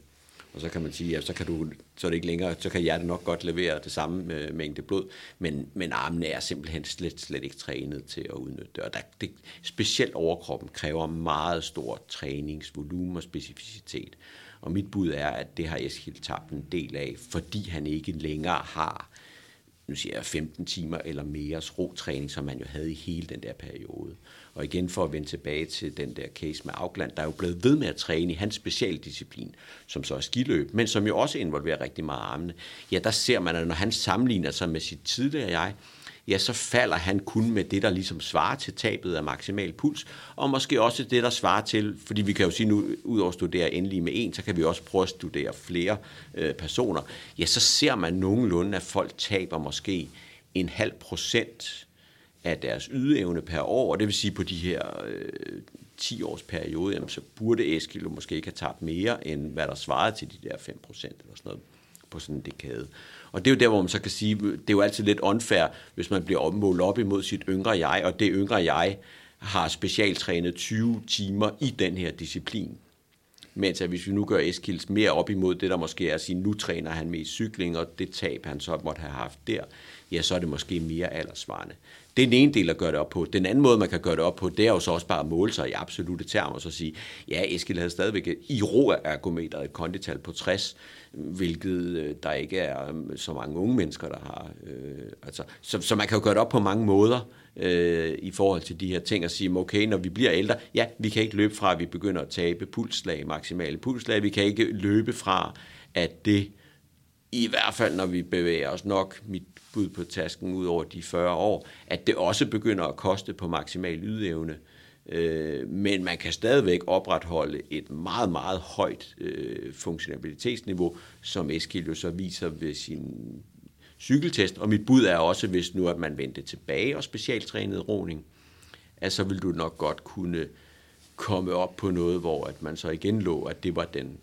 Og så kan man sige, at så kan, du, så er det ikke længere, så kan hjertet nok godt levere det samme øh, mængde blod, men, men armene er simpelthen slet, slet ikke trænet til at udnytte det. Og der, det, specielt overkroppen kræver meget stor træningsvolumen og specificitet. Og mit bud er, at det har Eskild tabt en del af, fordi han ikke længere har nu siger jeg 15 timer eller mere rotræning, som man jo havde i hele den der periode. Og igen for at vende tilbage til den der case med Aukland, der er jo blevet ved med at træne i hans specialdisciplin, som så er skiløb, men som jo også involverer rigtig meget armene. Ja, der ser man, at når han sammenligner sig med sit tidligere jeg, ja, så falder han kun med det, der ligesom svarer til tabet af maksimal puls, og måske også det, der svarer til, fordi vi kan jo sige nu, ud over at studere endelig med en, så kan vi også prøve at studere flere øh, personer, ja, så ser man nogenlunde, at folk taber måske en halv procent af deres ydeevne per år, og det vil sige på de her øh, 10 års periode, jamen, så burde Eskil måske ikke have tabt mere, end hvad der svarede til de der 5 procent eller sådan noget på sådan en dekade. Og det er jo der, hvor man så kan sige, det er jo altid lidt unfair, hvis man bliver målt op imod sit yngre jeg, og det yngre jeg har specialtrænet 20 timer i den her disciplin. Mens at hvis vi nu gør Eskils mere op imod det, der måske er at sige, nu træner han mest cykling, og det tab, han så måtte have haft der, ja, så er det måske mere aldersvarende. Det er den ene del at gøre det op på. Den anden måde, man kan gøre det op på, det er jo så også bare at måle sig i absolute termer, og så sige, ja, Eskild havde stadigvæk i ro ergometer et kondital på 60, hvilket øh, der ikke er øh, så mange unge mennesker, der har. Øh, altså, så, så man kan jo gøre det op på mange måder øh, i forhold til de her ting, og sige, okay, når vi bliver ældre, ja, vi kan ikke løbe fra, at vi begynder at tabe pulslag, maksimale pulslag, vi kan ikke løbe fra, at det i hvert fald når vi bevæger os nok, mit bud på tasken ud over de 40 år, at det også begynder at koste på maksimal ydeevne. Øh, men man kan stadigvæk opretholde et meget, meget højt øh, funktionalitetsniveau, som Eskil så viser ved sin cykeltest. Og mit bud er også, hvis nu at man vendte tilbage og specialtrænet roning, at så vil du nok godt kunne komme op på noget, hvor at man så igen lå, at det var den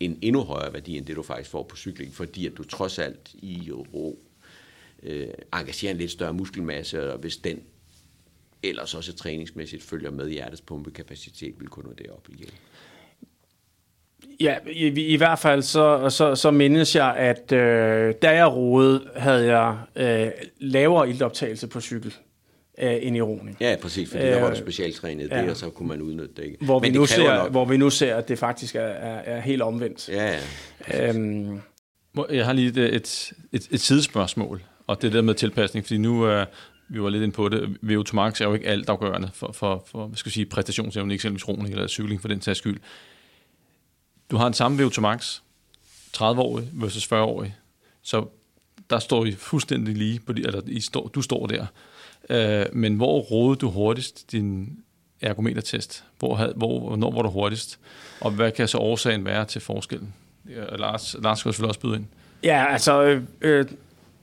en endnu højere værdi, end det du faktisk får på cykling, fordi at du trods alt i ro øh, engagerer en lidt større muskelmasse, og hvis den ellers også træningsmæssigt følger med hjertets pumpekapacitet, vil kunne nå det op igen. Ja, i, i hvert fald så, så, så mindes jeg, at øh, da jeg roede, havde jeg øh, lavere ildoptagelse på cykel øh, end i roning. Ja, præcis, fordi øh, der var du specialtrænet ja. det, og så kunne man udnytte det. Ikke? Hvor, Men vi nu ser, nok... hvor vi nu ser, at det faktisk er, er, er helt omvendt. Ja, ja. Øhm, jeg har lige et, et, et, et sidespørgsmål, og det der med tilpasning, fordi nu... Øh, vi var lidt ind på det. VO2 max er jo ikke alt afgørende for, for, for hvad skal jeg sige, præstationsevne, eksempelvis roning eller cykling for den sags skyld. Du har en samme VO2 max, 30-årig versus 40-årig, så der står I fuldstændig lige, på de, eller I står, du står der. Øh, men hvor rådede du hurtigst din ergometertest? Hvor, hvor, hvornår var du hurtigst? Og hvad kan så årsagen være til forskellen? Ja, Lars, Lars skal selvfølgelig også byde ind. Ja, altså øh, øh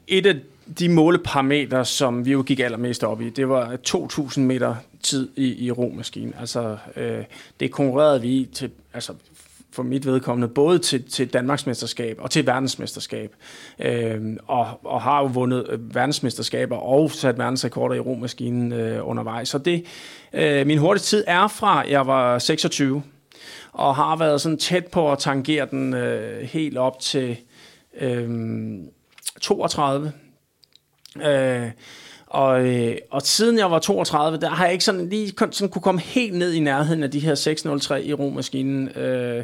et af de måleparametre, som vi jo gik allermest op i, det var 2.000 meter tid i, i romaskinen. Altså, øh, det konkurrerede vi til, altså, for mit vedkommende, både til, til Danmarksmesterskab og til verdensmesterskab. Øh, og, og har jo vundet øh, verdensmesterskaber og sat verdensrekorder i romaskinen øh, undervejs. Så det, øh, min hurtige tid er fra, jeg var 26, og har været sådan tæt på at tangere den øh, helt op til øh, 32. Øh, og, øh, og siden jeg var 32, der har jeg ikke sådan lige sådan kunne komme helt ned i nærheden af de her 603 i romaskinen. Øh,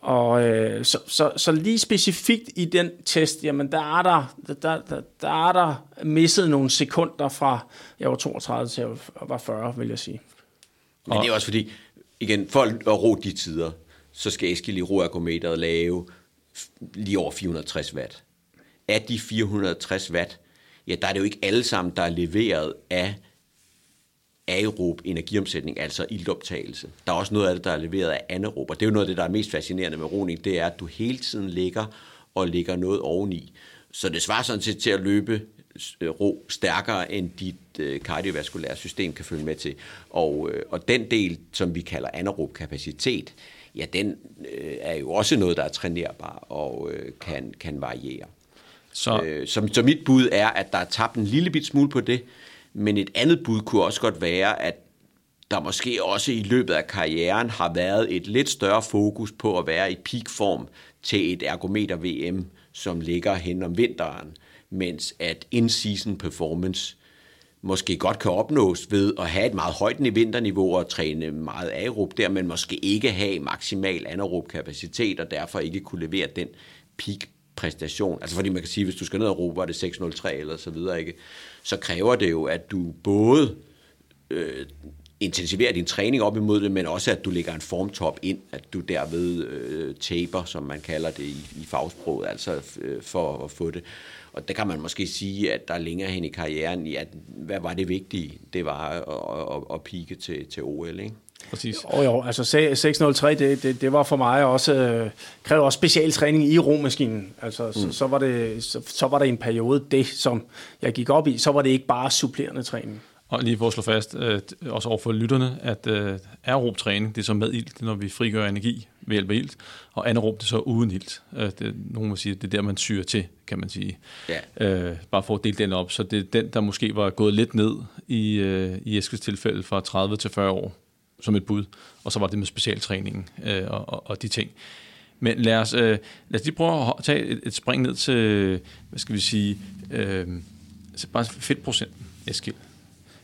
og øh, så, så, så lige specifikt i den test, jamen der er der, der, der, der er der misset nogle sekunder fra, jeg var 32 til jeg var 40, vil jeg sige. Men det er også fordi, igen, for at ro de tider, så skal Eskild i roergometeret lave lige over 460 watt. Af de 460 watt, ja, der er det jo ikke alle sammen, der er leveret af aerob energiomsætning, altså iltoptagelse. Der er også noget af det, der er leveret af anaerob, og det er jo noget af det, der er mest fascinerende med roning, det er, at du hele tiden ligger og ligger noget oveni. Så det svarer sådan set til at løbe øh, ro stærkere, end dit øh, kardiovaskulære system kan følge med til. Og, øh, og den del, som vi kalder anaerob kapacitet, ja, den øh, er jo også noget, der er trænerbar og øh, kan, kan variere. Så. Øh, så, så mit bud er, at der er tabt en lille bit smule på det, men et andet bud kunne også godt være, at der måske også i løbet af karrieren har været et lidt større fokus på at være i peakform til et ergometer-VM, som ligger hen om vinteren, mens at in-season performance måske godt kan opnås ved at have et meget højt vinterniveau og træne meget aerob der, men måske ikke have maksimal anaerob kapacitet og derfor ikke kunne levere den peak præstation. Altså fordi man kan sige, hvis du skal ned og råbe, var det 603 eller så videre, ikke? så kræver det jo, at du både øh, intensiverer din træning op imod det, men også at du lægger en formtop ind, at du derved øh, taper, som man kalder det i, i fagsproget, altså øh, for at få det. Og der kan man måske sige, at der er længere hen i karrieren, ja, hvad var det vigtige? Det var at, at, at pike til, til OL, ikke? Præcis. Jo, jo, altså 603, det, det, det var for mig også, øh, krævede også specialtræning i romaskinen. Altså, mm. så, så, var det, så, så var det en periode, det som jeg gik op i, så var det ikke bare supplerende træning. Og lige for at slå fast, øh, også over for lytterne, at øh, aerob træning, det er så med ilt, når vi frigør energi ved hjælp af ilt, og anaerob, det er så uden ilt. Øh, det, nogen må sige, det er der, man syrer til, kan man sige. Ja. Øh, bare for at dele den op. Så det er den, der måske var gået lidt ned i, øh, i Eskels tilfælde fra 30 til 40 år som et bud, og så var det med specialtræningen øh, og, og, og de ting. Men lad os, øh, lad os lige prøve at tage et, et spring ned til, hvad skal vi sige, øh, bare fedtprocenten, Eskild.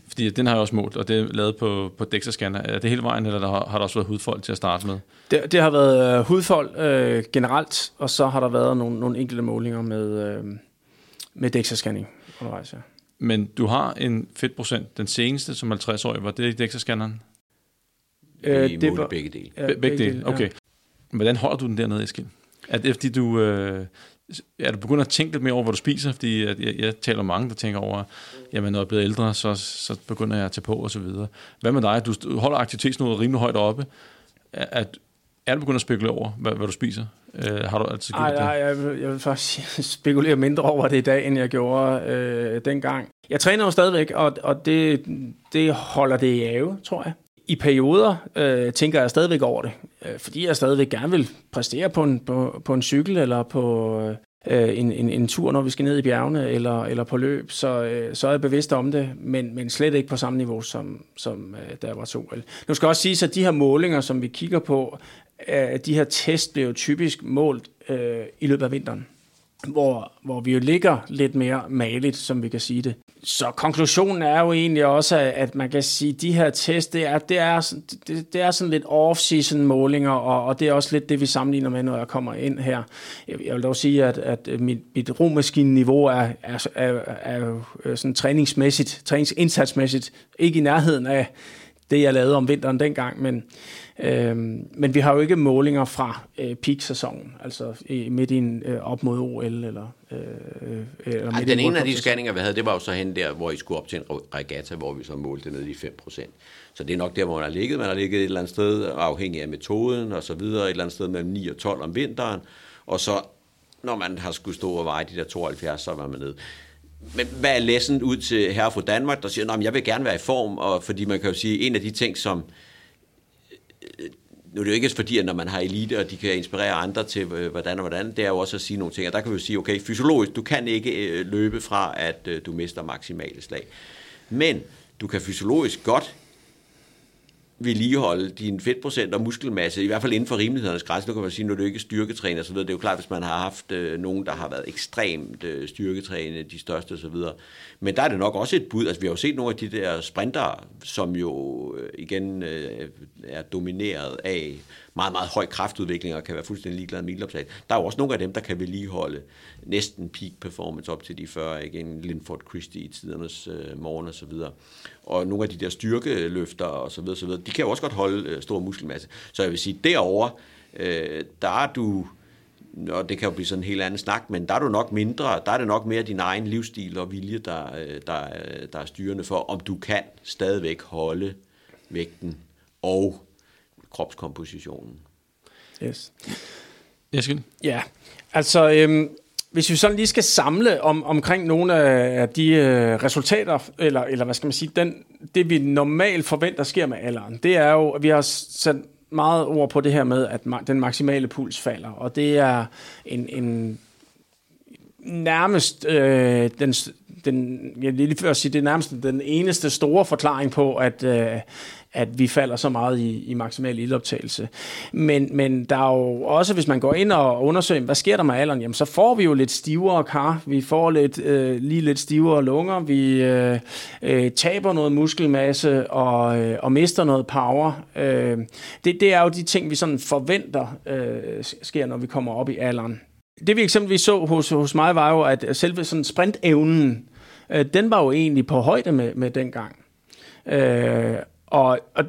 Fordi den har jeg også målt, og det er lavet på, på DEXA-scanner. Er det hele vejen, eller der har, har der også været hudfold til at starte med? Det, det har været øh, hudfold øh, generelt, og så har der været nogle, nogle enkelte målinger med, øh, med DEXA-scanning undervejs, ja. Men du har en fedtprocent, den seneste som 50-årig, var det i DEXA-scanneren? Øh, det var begge dele. Ja, begge, begge dele, okay. Ja. Hvordan holder du den dernede, Eskild? Er det fordi du... Øh, er du begyndt at tænke lidt mere over, hvad du spiser? Fordi jeg, jeg, jeg taler mange, der tænker over, jamen når jeg er blevet ældre, så, så begynder jeg at tage på og så videre. Hvad med dig? Du holder aktivitetsniveauet rimelig højt oppe. Er, er du begyndt at spekulere over, hvad, hvad du spiser? Øh, har du altid gjort Ej, det? Nej, jeg, vil, jeg vil faktisk spekulere mindre over det i dag, end jeg gjorde øh, dengang. Jeg træner jo stadigvæk, og, og det, det holder det i ave, tror jeg i perioder øh, tænker jeg stadigvæk over det, øh, fordi jeg stadigvæk gerne vil præstere på en, på, på en cykel eller på øh, en, en, en tur, når vi skal ned i bjergene eller, eller på løb, så, øh, så er jeg bevidst om det, men, men slet ikke på samme niveau, som, som øh, der var to. Nu skal jeg også sige, at de her målinger, som vi kigger på, øh, de her test bliver jo typisk målt øh, i løbet af vinteren hvor, hvor vi jo ligger lidt mere maligt, som vi kan sige det. Så konklusionen er jo egentlig også, at man kan sige, at de her test, det er, det er, det, det er sådan lidt off-season målinger, og, og det er også lidt det, vi sammenligner med, når jeg kommer ind her. Jeg, jeg vil dog sige, at, at mit, mit romaskine-niveau er, er, er, er, er sådan træningsmæssigt, træningsindsatsmæssigt, ikke i nærheden af det, jeg lavede om vinteren dengang, men, Øhm, men vi har jo ikke målinger fra øh, peak-sæsonen, altså i, midt i en, øh, op mod OL eller... Øh, eller Ej, den ene af de scanninger, vi havde, det var jo så hen der, hvor I skulle op til en regatta, hvor vi så målte ned i 5%. Så det er nok der, hvor man har ligget. Man har ligget et eller andet sted, afhængig af metoden og så videre, et eller andet sted mellem 9 og 12 om vinteren. Og så, når man har skulle stå og veje de der 72, så var man ned. Men hvad er læsen ud til herre fra Danmark, der siger, at jeg vil gerne være i form, og fordi man kan jo sige, en af de ting, som øh, nu er det jo ikke fordi, at når man har elite, og de kan inspirere andre til, øh, hvordan og hvordan, det er jo også at sige nogle ting. Og der kan vi jo sige, okay, fysiologisk, du kan ikke øh, løbe fra, at du mister maksimale slag. Men du kan fysiologisk godt vedligeholde din fedtprocent og muskelmasse, i hvert fald inden for rimelighedernes grænse. Nu kan man sige, når du ikke er styrketræner, så det er jo klart, hvis man har haft øh, nogen, der har været ekstremt øh, styrketræne, de største osv. Men der er det nok også et bud. Altså, vi har jo set nogle af de der sprinter, som jo øh, igen øh, er domineret af meget, meget høj kraftudvikling og kan være fuldstændig ligeglade med ildopslag. Der er jo også nogle af dem, der kan vedligeholde næsten peak performance op til de 40, igen Linford Christie i tidernes øh, morgen og så videre. Og nogle af de der styrkeløfter og så videre, så videre de kan jo også godt holde øh, stor muskelmasse. Så jeg vil sige, derovre, øh, der er du og det kan jo blive sådan en helt anden snak, men der er du nok mindre, der er det nok mere din egen livsstil og vilje, der, øh, der, øh, der er styrende for, om du kan stadigvæk holde vægten og kropskompositionen. Yes. Eskild? Ja, altså øhm, hvis vi sådan lige skal samle om, omkring nogle af de øh, resultater, eller, eller hvad skal man sige, den, det vi normalt forventer sker med alderen, det er jo, at vi har sat meget ord på det her med, at den maksimale puls falder, og det er en, en nærmest øh, den, den, jeg lige før sige, det er nærmest den eneste store forklaring på, at, øh, at vi falder så meget i, i maksimal ildoptagelse. Men, men der er jo også, hvis man går ind og undersøger, hvad sker der med alderen, jamen så får vi jo lidt stivere kar, vi får lidt, øh, lige lidt stivere lunger, vi øh, øh, taber noget muskelmasse og, øh, og mister noget power. Øh, det, det er jo de ting, vi sådan forventer øh, sker, når vi kommer op i alderen. Det vi eksempelvis så hos, hos mig var jo, at selve sådan sprintevnen, øh, den var jo egentlig på højde med, med dengang. Øh, og, og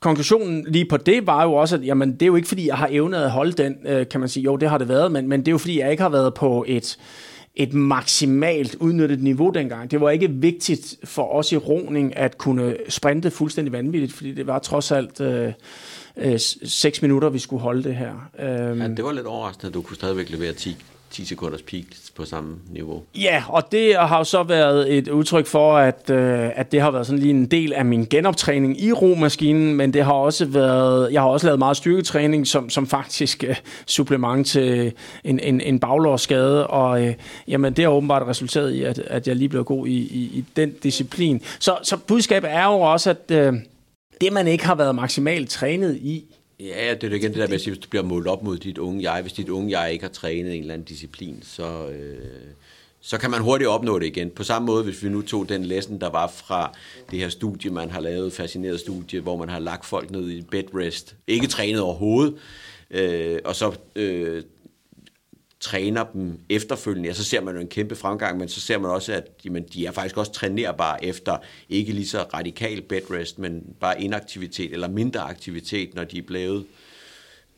konklusionen lige på det var jo også, at jamen, det er jo ikke, fordi jeg har evnet at holde den, øh, kan man sige. Jo, det har det været, men, men det er jo, fordi jeg ikke har været på et, et maksimalt udnyttet niveau dengang. Det var ikke vigtigt for os i roning at kunne sprinte fuldstændig vanvittigt, fordi det var trods alt øh, øh, seks minutter, vi skulle holde det her. Øhm, ja, det var lidt overraskende, at du kunne stadigvæk levere 10 10 sekunders peak på samme niveau. Ja, og det har jo så været et udtryk for, at, øh, at det har været sådan lige en del af min genoptræning i romaskinen, men det har også været, jeg har også lavet meget styrketræning, som, som faktisk øh, supplement til en, en, en baglårsskade, og øh, jamen, det har åbenbart resulteret i, at, at jeg lige blev god i, i, i den disciplin. Så, så budskabet er jo også, at øh, det, man ikke har været maksimalt trænet i, Ja, det er igen det der med at sige, hvis du bliver målt op mod dit unge jeg. Hvis dit unge jeg ikke har trænet en eller anden disciplin, så, øh, så kan man hurtigt opnå det igen. På samme måde, hvis vi nu tog den lesson, der var fra det her studie, man har lavet, fascineret studie, hvor man har lagt folk ned i bedrest, ikke trænet overhovedet, øh, og så øh, træner dem efterfølgende, ja, så ser man jo en kæmpe fremgang, men så ser man også, at jamen, de er faktisk også trænerbare efter ikke lige så radikal bedrest, men bare inaktivitet eller mindre aktivitet, når de er blevet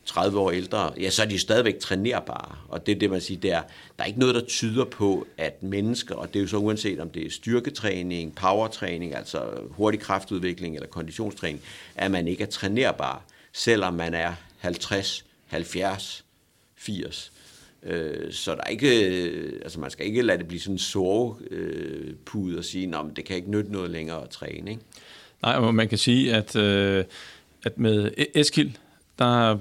30 år ældre, ja, så er de stadigvæk trænerbare. Og det er det, man siger, der, der er ikke noget, der tyder på, at mennesker, og det er jo så uanset om det er styrketræning, powertræning, altså hurtig kraftudvikling eller konditionstræning, at man ikke er trænerbar, selvom man er 50, 70, 80. Øh, så der er ikke, øh, altså man skal ikke lade det blive sådan en sovepude øh, og sige, at det kan ikke nytte noget længere at træne. Ikke? Nej, og man kan sige, at, øh, at med e- Eskild, der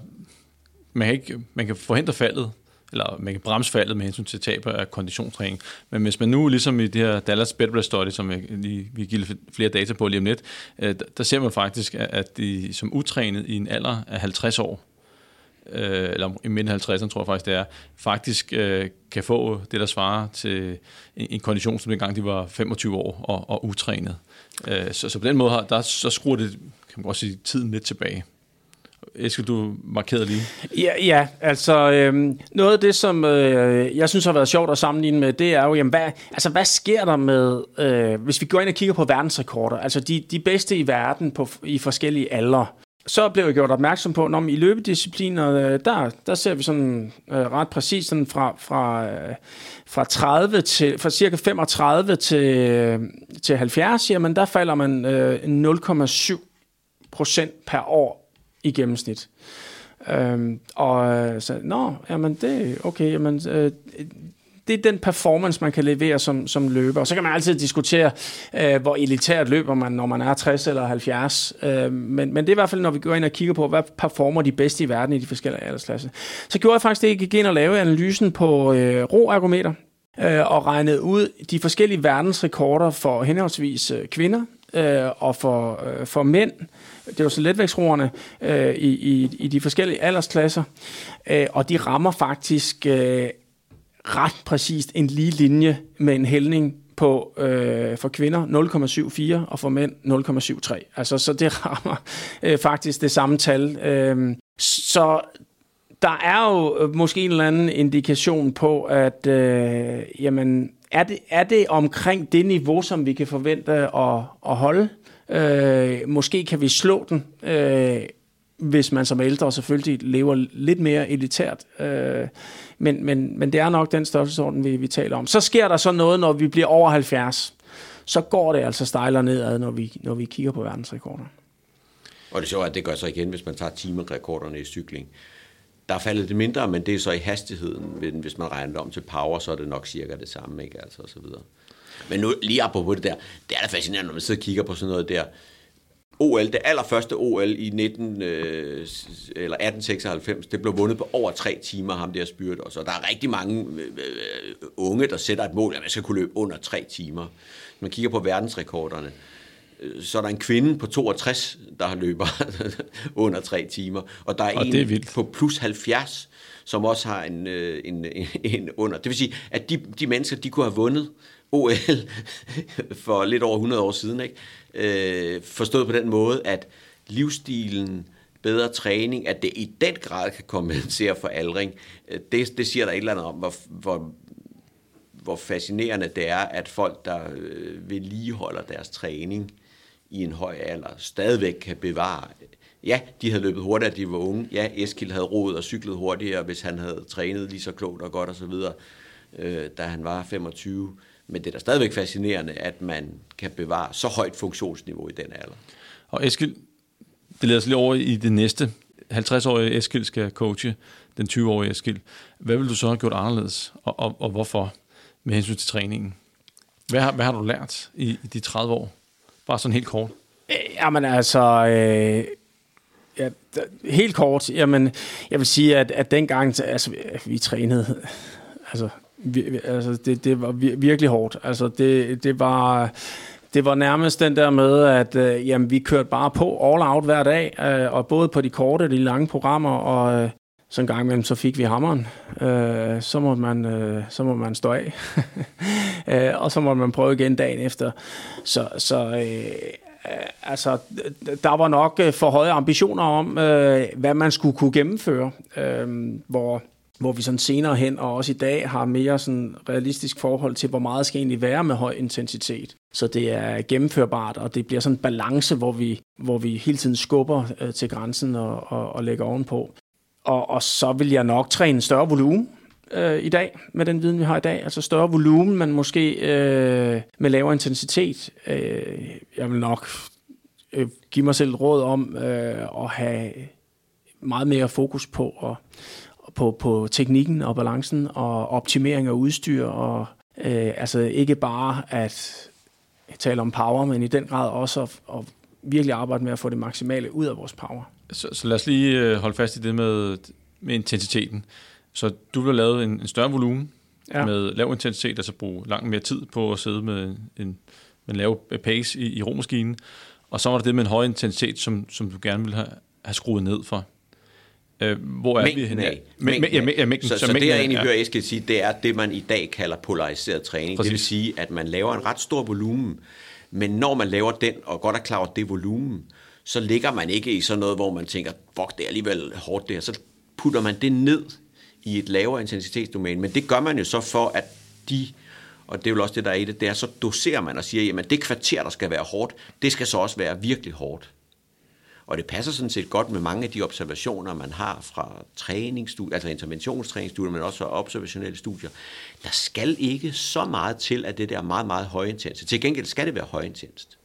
man kan, ikke, man kan forhindre faldet, eller man kan bremse faldet med hensyn til tab af konditionstræning. Men hvis man nu, ligesom i det her Dallas Bedrest Study, som jeg lige, vi giver flere data på lige om lidt, øh, der ser man faktisk, at de som utrænet i en alder af 50 år, øh, eller i midten af 50'erne tror jeg faktisk det er, faktisk øh, kan få det, der svarer til en, en kondition, som dengang de var 25 år og, og utrænet. Øh, så, så på den måde har, der, så skruer det, kan man godt sige, tiden lidt tilbage. Eskild, du markerede lige. Ja, ja altså øh, noget af det, som øh, jeg synes har været sjovt at sammenligne med, det er jo, jamen, hvad, altså, hvad sker der med, øh, hvis vi går ind og kigger på verdensrekorder, altså de, de bedste i verden på, i forskellige aldre, så blev jeg gjort opmærksom på, når i løbediscipliner, øh, der, der ser vi sådan øh, ret præcis sådan fra, fra, øh, fra 30 til, fra cirka 35 til, øh, til 70, jamen der falder man øh, 0,7 procent per år i gennemsnit. Øhm, og øh, så, nå, jamen det, okay, jamen, øh, det er den performance, man kan levere som, som løber. Og så kan man altid diskutere, øh, hvor elitært løber man, når man er 60 eller 70. Øh, men, men det er i hvert fald, når vi går ind og kigger på, hvad performer de bedste i verden i de forskellige aldersklasser. Så gjorde jeg faktisk det, jeg gik ind og lavede analysen på øh, roergometer øh, og regnede ud de forskellige verdensrekorder for henholdsvis øh, kvinder øh, og for, øh, for mænd. Det var så letvægtsroerne øh, i, i, i de forskellige aldersklasser. Øh, og de rammer faktisk øh, ret præcist en lige linje med en hældning på øh, for kvinder 0,74 og for mænd 0,73. Altså så det rammer øh, faktisk det samme tal. Øh, så der er jo øh, måske en eller anden indikation på, at øh, jamen, er, det, er det omkring det niveau, som vi kan forvente at, at holde? Øh, måske kan vi slå den. Øh, hvis man som ældre selvfølgelig lever lidt mere elitært. Øh, men, men, men det er nok den størrelsesorden, vi, vi taler om. Så sker der så noget, når vi bliver over 70. Så går det altså stejler nedad, når vi, når vi kigger på verdensrekorder. Og det sjove er, at det gør så igen, hvis man tager timerekorderne i cykling. Der er faldet det mindre, men det er så i hastigheden. Hvis man regner det om til power, så er det nok cirka det samme, ikke? Altså, og så videre. Men nu, lige apropos det der, det er da fascinerende, når man sidder og kigger på sådan noget der. OL, det allerførste OL i 19, øh, eller 1896, det blev vundet på over tre timer, ham der spyrt. Og så der er rigtig mange øh, øh, unge, der sætter et mål, at man skal kunne løbe under tre timer. Når man kigger på verdensrekorderne, øh, så er der en kvinde på 62, der løber under tre timer. Og der er og en er på plus 70, som også har en, øh, en, en, under. Det vil sige, at de, de mennesker, de kunne have vundet OL for lidt over 100 år siden, ikke? Øh, forstået på den måde, at livsstilen, bedre træning, at det i den grad kan kompensere for aldring, øh, det, det siger der et eller andet om, hvor, hvor, hvor fascinerende det er, at folk, der øh, vedligeholder deres træning i en høj alder, stadigvæk kan bevare Ja, de havde løbet hurtigere, de var unge. Ja, Eskild havde roet og cyklet hurtigere, hvis han havde trænet lige så klogt og godt osv. øh, da han var 25. Men det er da stadigvæk fascinerende, at man kan bevare så højt funktionsniveau i den alder. Og Eskild, det leder os lige over i det næste. 50-årige Eskild skal coache den 20-årige Eskild. Hvad vil du så have gjort anderledes, og, og, og hvorfor med hensyn til træningen? Hvad har, hvad har du lært i, i de 30 år? Bare sådan helt kort. Jamen altså, øh, ja, helt kort, jamen, jeg vil sige, at, at dengang, altså, vi trænede, altså, vi, altså det, det var virkelig hårdt. Altså, det, det var... Det var nærmest den der med, at øh, jamen, vi kørte bare på all out hver dag, øh, og både på de korte og de lange programmer, og øh, så en gang imellem, så fik vi hammeren. Øh, så, må man, øh, så må man stå af. øh, og så måtte man prøve igen dagen efter. Så, så øh, Øh, altså, der var nok øh, for høje ambitioner om, øh, hvad man skulle kunne gennemføre. Øh, hvor hvor vi sådan senere hen, og også i dag, har mere sådan realistisk forhold til, hvor meget skal egentlig være med høj intensitet. Så det er gennemførbart, og det bliver sådan en balance, hvor vi, hvor vi hele tiden skubber øh, til grænsen og, og, og lægger ovenpå. Og, og så vil jeg nok træne større volumen øh, i dag, med den viden, vi har i dag. Altså større volumen, men måske øh, med lavere intensitet. Øh, jeg vil nok øh, give mig selv råd om øh, at have meget mere fokus på og, på, på teknikken og balancen og optimering af udstyr og øh, altså ikke bare at tale om power, men i den grad også at, at virkelig arbejde med at få det maksimale ud af vores power. Så, så lad os lige øh, holde fast i det med, med intensiteten. Så du vil lavet en, en større volumen ja. med lav intensitet, altså bruge langt mere tid på at sidde med en, med en lav pace i, i romaskinen. Og så var der det med en høj intensitet, som, som du gerne ville have, have skruet ned for. Øh, hvor er mængden vi henne? Af. Mængden ja, ja, mængden, så, så, så det, jeg egentlig ja. hører Eskild sige, det er det, man i dag kalder polariseret træning. Præcis. Det vil sige, at man laver en ret stor volumen, men når man laver den, og godt er klar over det volumen, så ligger man ikke i sådan noget, hvor man tænker, fuck, det er alligevel hårdt der. Så putter man det ned i et lavere intensitetsdomæne. Men det gør man jo så for, at de, og det er jo også det, der er i det, det er, så doserer man og siger, jamen det kvarter, der skal være hårdt, det skal så også være virkelig hårdt. Og det passer sådan set godt med mange af de observationer, man har fra træningsstudier, altså interventionstræningsstudier, men også fra observationelle studier. Der skal ikke så meget til, at det der meget, meget højintenst. Til gengæld skal det være højintenst.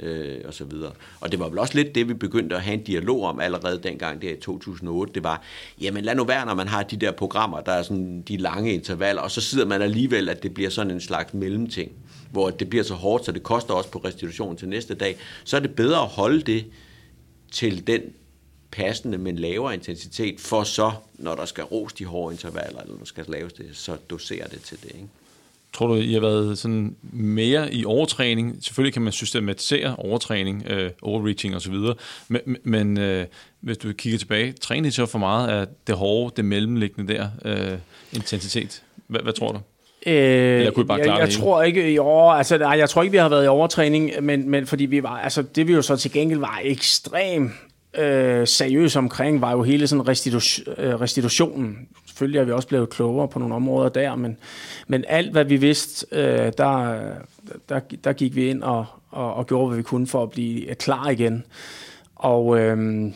Øh, og så videre. Og det var vel også lidt det, vi begyndte at have en dialog om allerede dengang der i 2008. Det var, jamen lad nu være, når man har de der programmer, der er sådan de lange intervaller, og så sidder man alligevel, at det bliver sådan en slags mellemting, hvor det bliver så hårdt, så det koster også på restitution til næste dag. Så er det bedre at holde det til den passende, men lavere intensitet, for så, når der skal ros de hårde intervaller, eller der skal laves det, så doserer det til det. Ikke? Tror du, I har været sådan mere i overtræning? Selvfølgelig kan man systematisere overtræning, øh, overreaching osv., men, men øh, hvis du kigger tilbage, træner I så for meget af det hårde, det mellemliggende der, øh, intensitet? Hvad, hvad tror du? Øh, Eller kunne bare klare jeg, jeg det tror ikke i år, altså nej, jeg tror ikke vi har været i overtræning, men, men fordi vi var, altså det vi jo så til gengæld var ekstrem øh, seriøs omkring, var jo hele sådan restitu- øh, restitutionen. Selvfølgelig er vi også blevet klogere på nogle områder der, men, men alt hvad vi vidste, øh, der, der, der gik vi ind og, og, og gjorde, hvad vi kunne for at blive øh, klar igen. Og øh,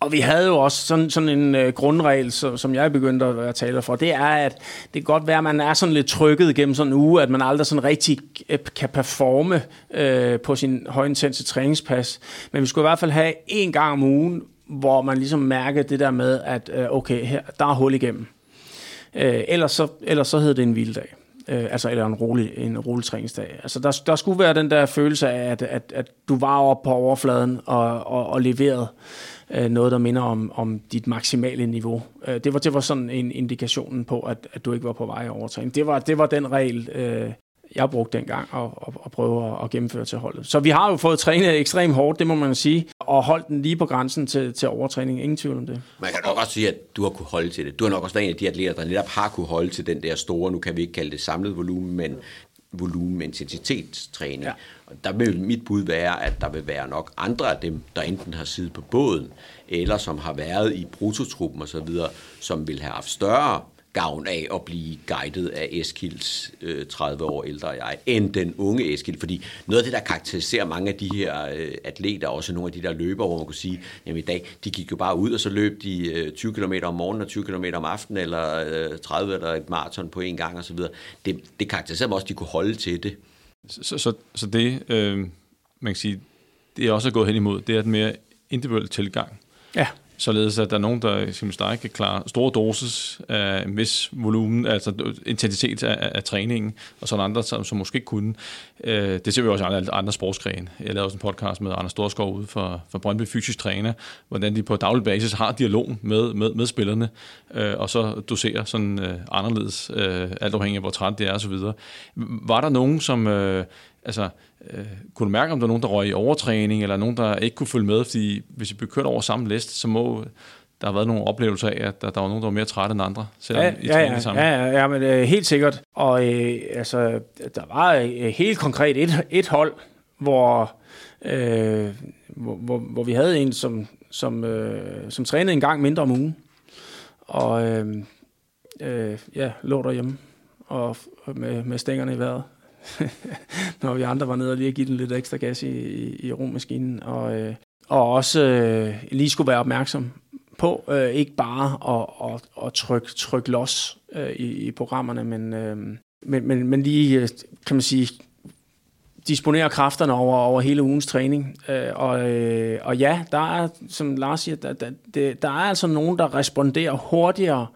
og vi havde jo også sådan, sådan en øh, grundregel, som, som jeg begyndte at være taler for, det er, at det kan godt være, at man er sådan lidt trykket gennem sådan en uge, at man aldrig sådan rigtig øh, kan performe øh, på sin højintense træningspas. Men vi skulle i hvert fald have en gang om ugen, hvor man ligesom mærker det der med, at øh, okay, her, der er hul igennem. Øh, ellers, så, ellers så hedder det en vilddag. Øh, altså, eller en rolig, en rolig træningsdag. Altså, der, der skulle være den der følelse af, at, at, at du var oppe på overfladen og, og, og leverede øh, noget, der minder om, om dit maksimale niveau. Øh, det, var, det var sådan en indikation på, at, at du ikke var på vej over træning. Det var, det var den regel, øh, jeg brugte dengang at, at, at prøve at, at gennemføre til holdet. Så vi har jo fået trænet ekstremt hårdt, det må man sige, og holdt den lige på grænsen til, til overtræning. Ingen tvivl om det. Man kan nok også sige, at du har kunne holde til det. Du har nok også været en af de atleter, der netop har kunne holde til den der store, nu kan vi ikke kalde det samlet volumen, men volumen intensitetstræning. Ja. Og der vil mit bud være, at der vil være nok andre af dem, der enten har siddet på båden, eller som har været i brutotruppen osv., som vil have haft større gavn af at blive guidet af Eskilds øh, 30 år ældre jeg, end den unge Eskild. Fordi noget af det, der karakteriserer mange af de her øh, atleter, også nogle af de der løber, hvor man kunne sige, at i dag, de gik jo bare ud, og så løb de øh, 20 km om morgenen og 20 km om aftenen, eller øh, 30 eller et maraton på en gang osv. Det, det karakteriserer dem også, at de kunne holde til det. Så, så, så det, øh, man kan sige, det er også gået hen imod, det er et mere individuel tilgang. Ja således at der er nogen, der som dig kan klare store dosis af en vis volumen, altså intensitet af, af træningen, og så andre, som, som måske ikke kunne. Øh, det ser vi også i andre, andre sportsgrene. Jeg lavede også en podcast med Anders Storskov ude for, for Brøndby Fysisk Træner, hvordan de på daglig basis har dialog med, med, med spillerne, øh, og så doserer sådan øh, anderledes, øh, alt afhængig af hvor træt det er osv. Var der nogen, som... Øh, altså, øh, kunne du mærke, om der er nogen, der røg i overtræning, eller nogen, der ikke kunne følge med? Fordi hvis I blev kørt over samme liste, så må der have været nogle oplevelser af, at der, der var nogen, der var mere trætte end andre, selvom ja, I ja, ja, sammen. Ja, ja, ja, men øh, helt sikkert. Og øh, altså, der var øh, helt konkret et, et hold, hvor, øh, hvor, hvor, hvor vi havde en, som, som, øh, som trænede en gang mindre om ugen. Og øh, øh, ja, lå derhjemme og med, med stængerne i vejret. når vi andre var nede og lige give den lidt ekstra gas i, i, i rummaskinen. Og, øh, og også øh, lige skulle være opmærksom på, øh, ikke bare at, at, at trykke, trykke los øh, i, i programmerne, men, øh, men, men, men lige, øh, kan man sige, disponere kræfterne over, over hele ugens træning. Øh, og, øh, og ja, der er, som Lars siger, der, der, der er altså nogen, der responderer hurtigere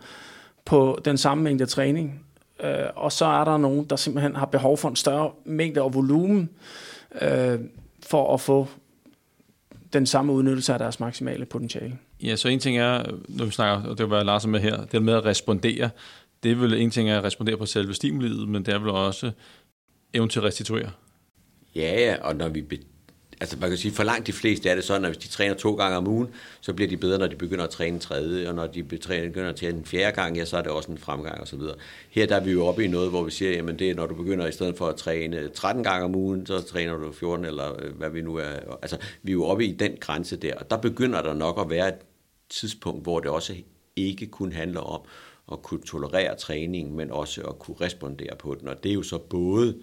på den samme mængde træning, Øh, og så er der nogen, der simpelthen har behov for en større mængde og volumen øh, for at få den samme udnyttelse af deres maksimale potentiale. Ja, så en ting er, når vi snakker, og det var Lars med her, det med at respondere. Det er vel en ting er at respondere på selve stimuliet, men det er vel også evnen til at restituere. Ja, ja, og når vi altså man kan sige, for langt de fleste er det sådan, at hvis de træner to gange om ugen, så bliver de bedre, når de begynder at træne tredje, og når de begynder at træne en fjerde gang, ja, så er det også en fremgang osv. Her der er vi jo oppe i noget, hvor vi siger, jamen det er, når du begynder i stedet for at træne 13 gange om ugen, så træner du 14, eller øh, hvad vi nu er. Altså, vi er jo oppe i den grænse der, og der begynder der nok at være et tidspunkt, hvor det også ikke kun handler om at kunne tolerere træningen, men også at kunne respondere på den, og det er jo så både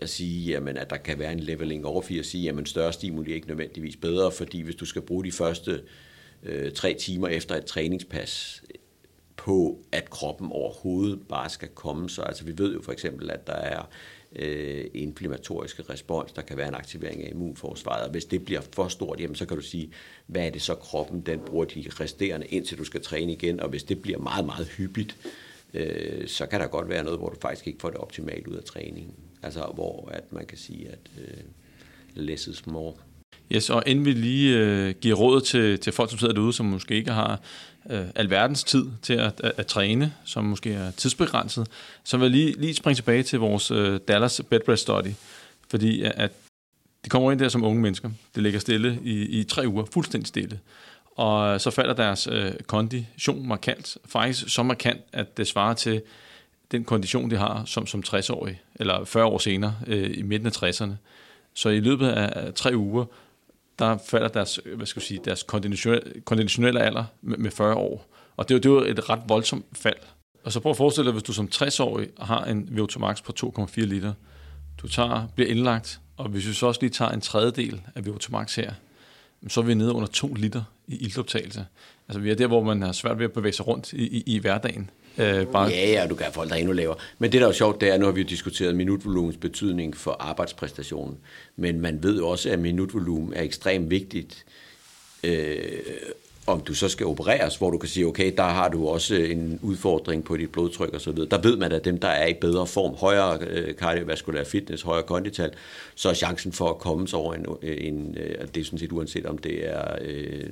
at sige, jamen, at der kan være en leveling over for at sige, at større stimuli er ikke nødvendigvis bedre, fordi hvis du skal bruge de første øh, tre timer efter et træningspas på, at kroppen overhovedet bare skal komme så. Altså vi ved jo for eksempel, at der er øh, inflammatoriske respons, der kan være en aktivering af immunforsvaret, og hvis det bliver for stort, jamen så kan du sige, hvad er det så kroppen, den bruger de resterende, indtil du skal træne igen, og hvis det bliver meget, meget hyppigt, øh, så kan der godt være noget, hvor du faktisk ikke får det optimalt ud af træningen. Altså hvor at man kan sige, at øh, less is more. Yes, og inden vi lige øh, giver råd til, til folk, som sidder derude, som måske ikke har øh, alverdens tid til at, at, at træne, som måske er tidsbegrænset, så vil jeg lige, lige springe tilbage til vores øh, Dallas Bedrest Study, fordi at de kommer ind der som unge mennesker. Det ligger stille i, i tre uger, fuldstændig stille. Og øh, så falder deres øh, kondition markant, faktisk så markant, at det svarer til den kondition, de har som, som 60-årig, eller 40 år senere, øh, i midten af 60'erne. Så i løbet af tre uger, der falder deres, hvad skal jeg sige, deres konditionelle alder med, med 40 år. Og det er, det er jo et ret voldsomt fald. Og så prøv at forestille dig, hvis du som 60-årig har en VO2 max på 2,4 liter, du tager, bliver indlagt, og hvis vi så også lige tager en tredjedel af VO2 max her, så er vi nede under 2 liter i iltoptagelse. Altså vi er der, hvor man har svært ved at bevæge sig rundt i, i, i hverdagen. Øh, bare... Ja, ja, du kan have folk, der er endnu lavere. Men det, der er jo sjovt, det er, nu har vi jo diskuteret minutvolumens betydning for arbejdspræstationen. Men man ved jo også, at minutvolumen er ekstremt vigtigt, øh, om du så skal opereres, hvor du kan sige, okay, der har du også en udfordring på dit blodtryk og så videre. Der ved man, at dem, der er i bedre form, højere øh, kardiovaskulær fitness, højere kondital, så er chancen for at komme sig over en, en øh, det er sådan set uanset om det er øh,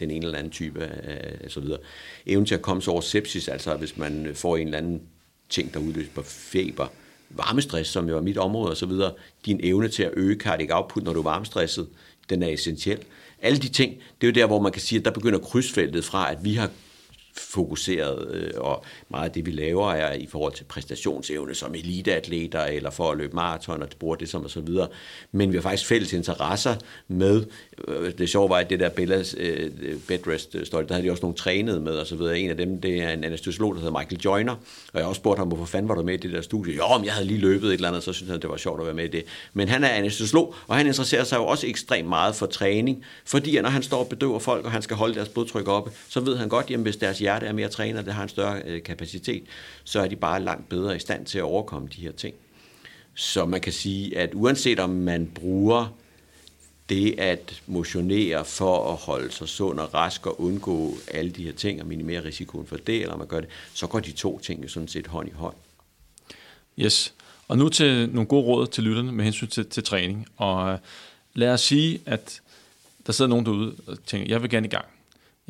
den ene eller anden type øh, så videre. Evnen til at komme sig over sepsis, altså hvis man får en eller anden ting, der udløser feber, varmestress, som jo er mit område og så videre, din evne til at øge cardiac output, når du er varmestresset, den er essentiel. Alle de ting, det er jo der, hvor man kan sige, at der begynder krydsfeltet fra, at vi har fokuseret, øh, og meget af det, vi laver, er i forhold til præstationsevne som eliteatleter, eller for at løbe maraton, og bruger det som og så videre. Men vi har faktisk fælles interesser med, øh, det sjove var, at det der Bellas øh, bedrest story, der havde de også nogle trænet med, og så videre. En af dem, det er en anestesiolog, der hedder Michael Joyner, og jeg har også spurgt ham, hvorfor fanden var du med i det der studie? Jo, om jeg havde lige løbet et eller andet, så synes han, det var sjovt at være med i det. Men han er anestesiolog, og han interesserer sig jo også ekstremt meget for træning, fordi når han står og bedøver folk, og han skal holde deres blodtryk oppe, så ved han godt, jamen hvis deres hjerte er mere trænet, det har en større øh, kapacitet, så er de bare langt bedre i stand til at overkomme de her ting. Så man kan sige, at uanset om man bruger det at motionere for at holde sig sund og rask og undgå alle de her ting og minimere risikoen for det, eller man gør det, så går de to ting jo sådan set hånd i hånd. Yes. Og nu til nogle gode råd til lytterne med hensyn til, til træning. Og øh, lad os sige, at der sidder nogen derude og tænker, jeg vil gerne i gang.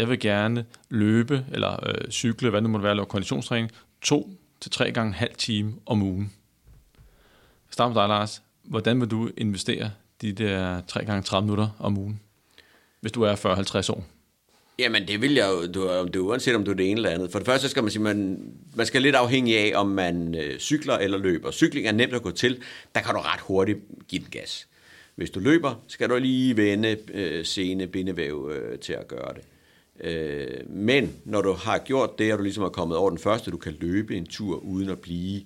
Jeg vil gerne løbe eller øh, cykle, hvad nu måtte være, lave konditionstræning, to til tre gange en halv time om ugen. Start med dig, Lars. Hvordan vil du investere de der 3 gange 30 minutter om ugen, hvis du er 40-50 år? Jamen, det vil jeg jo, du, øh, om du, uanset om du er det ene eller andet. For det første skal man sige, man, man skal lidt afhængig af, om man øh, cykler eller løber. Cykling er nemt at gå til, der kan du ret hurtigt give den gas. Hvis du løber, skal du lige vende øh, sene bindevæv øh, til at gøre det. Øh, men når du har gjort det, og du ligesom er kommet over den første, du kan løbe en tur uden at blive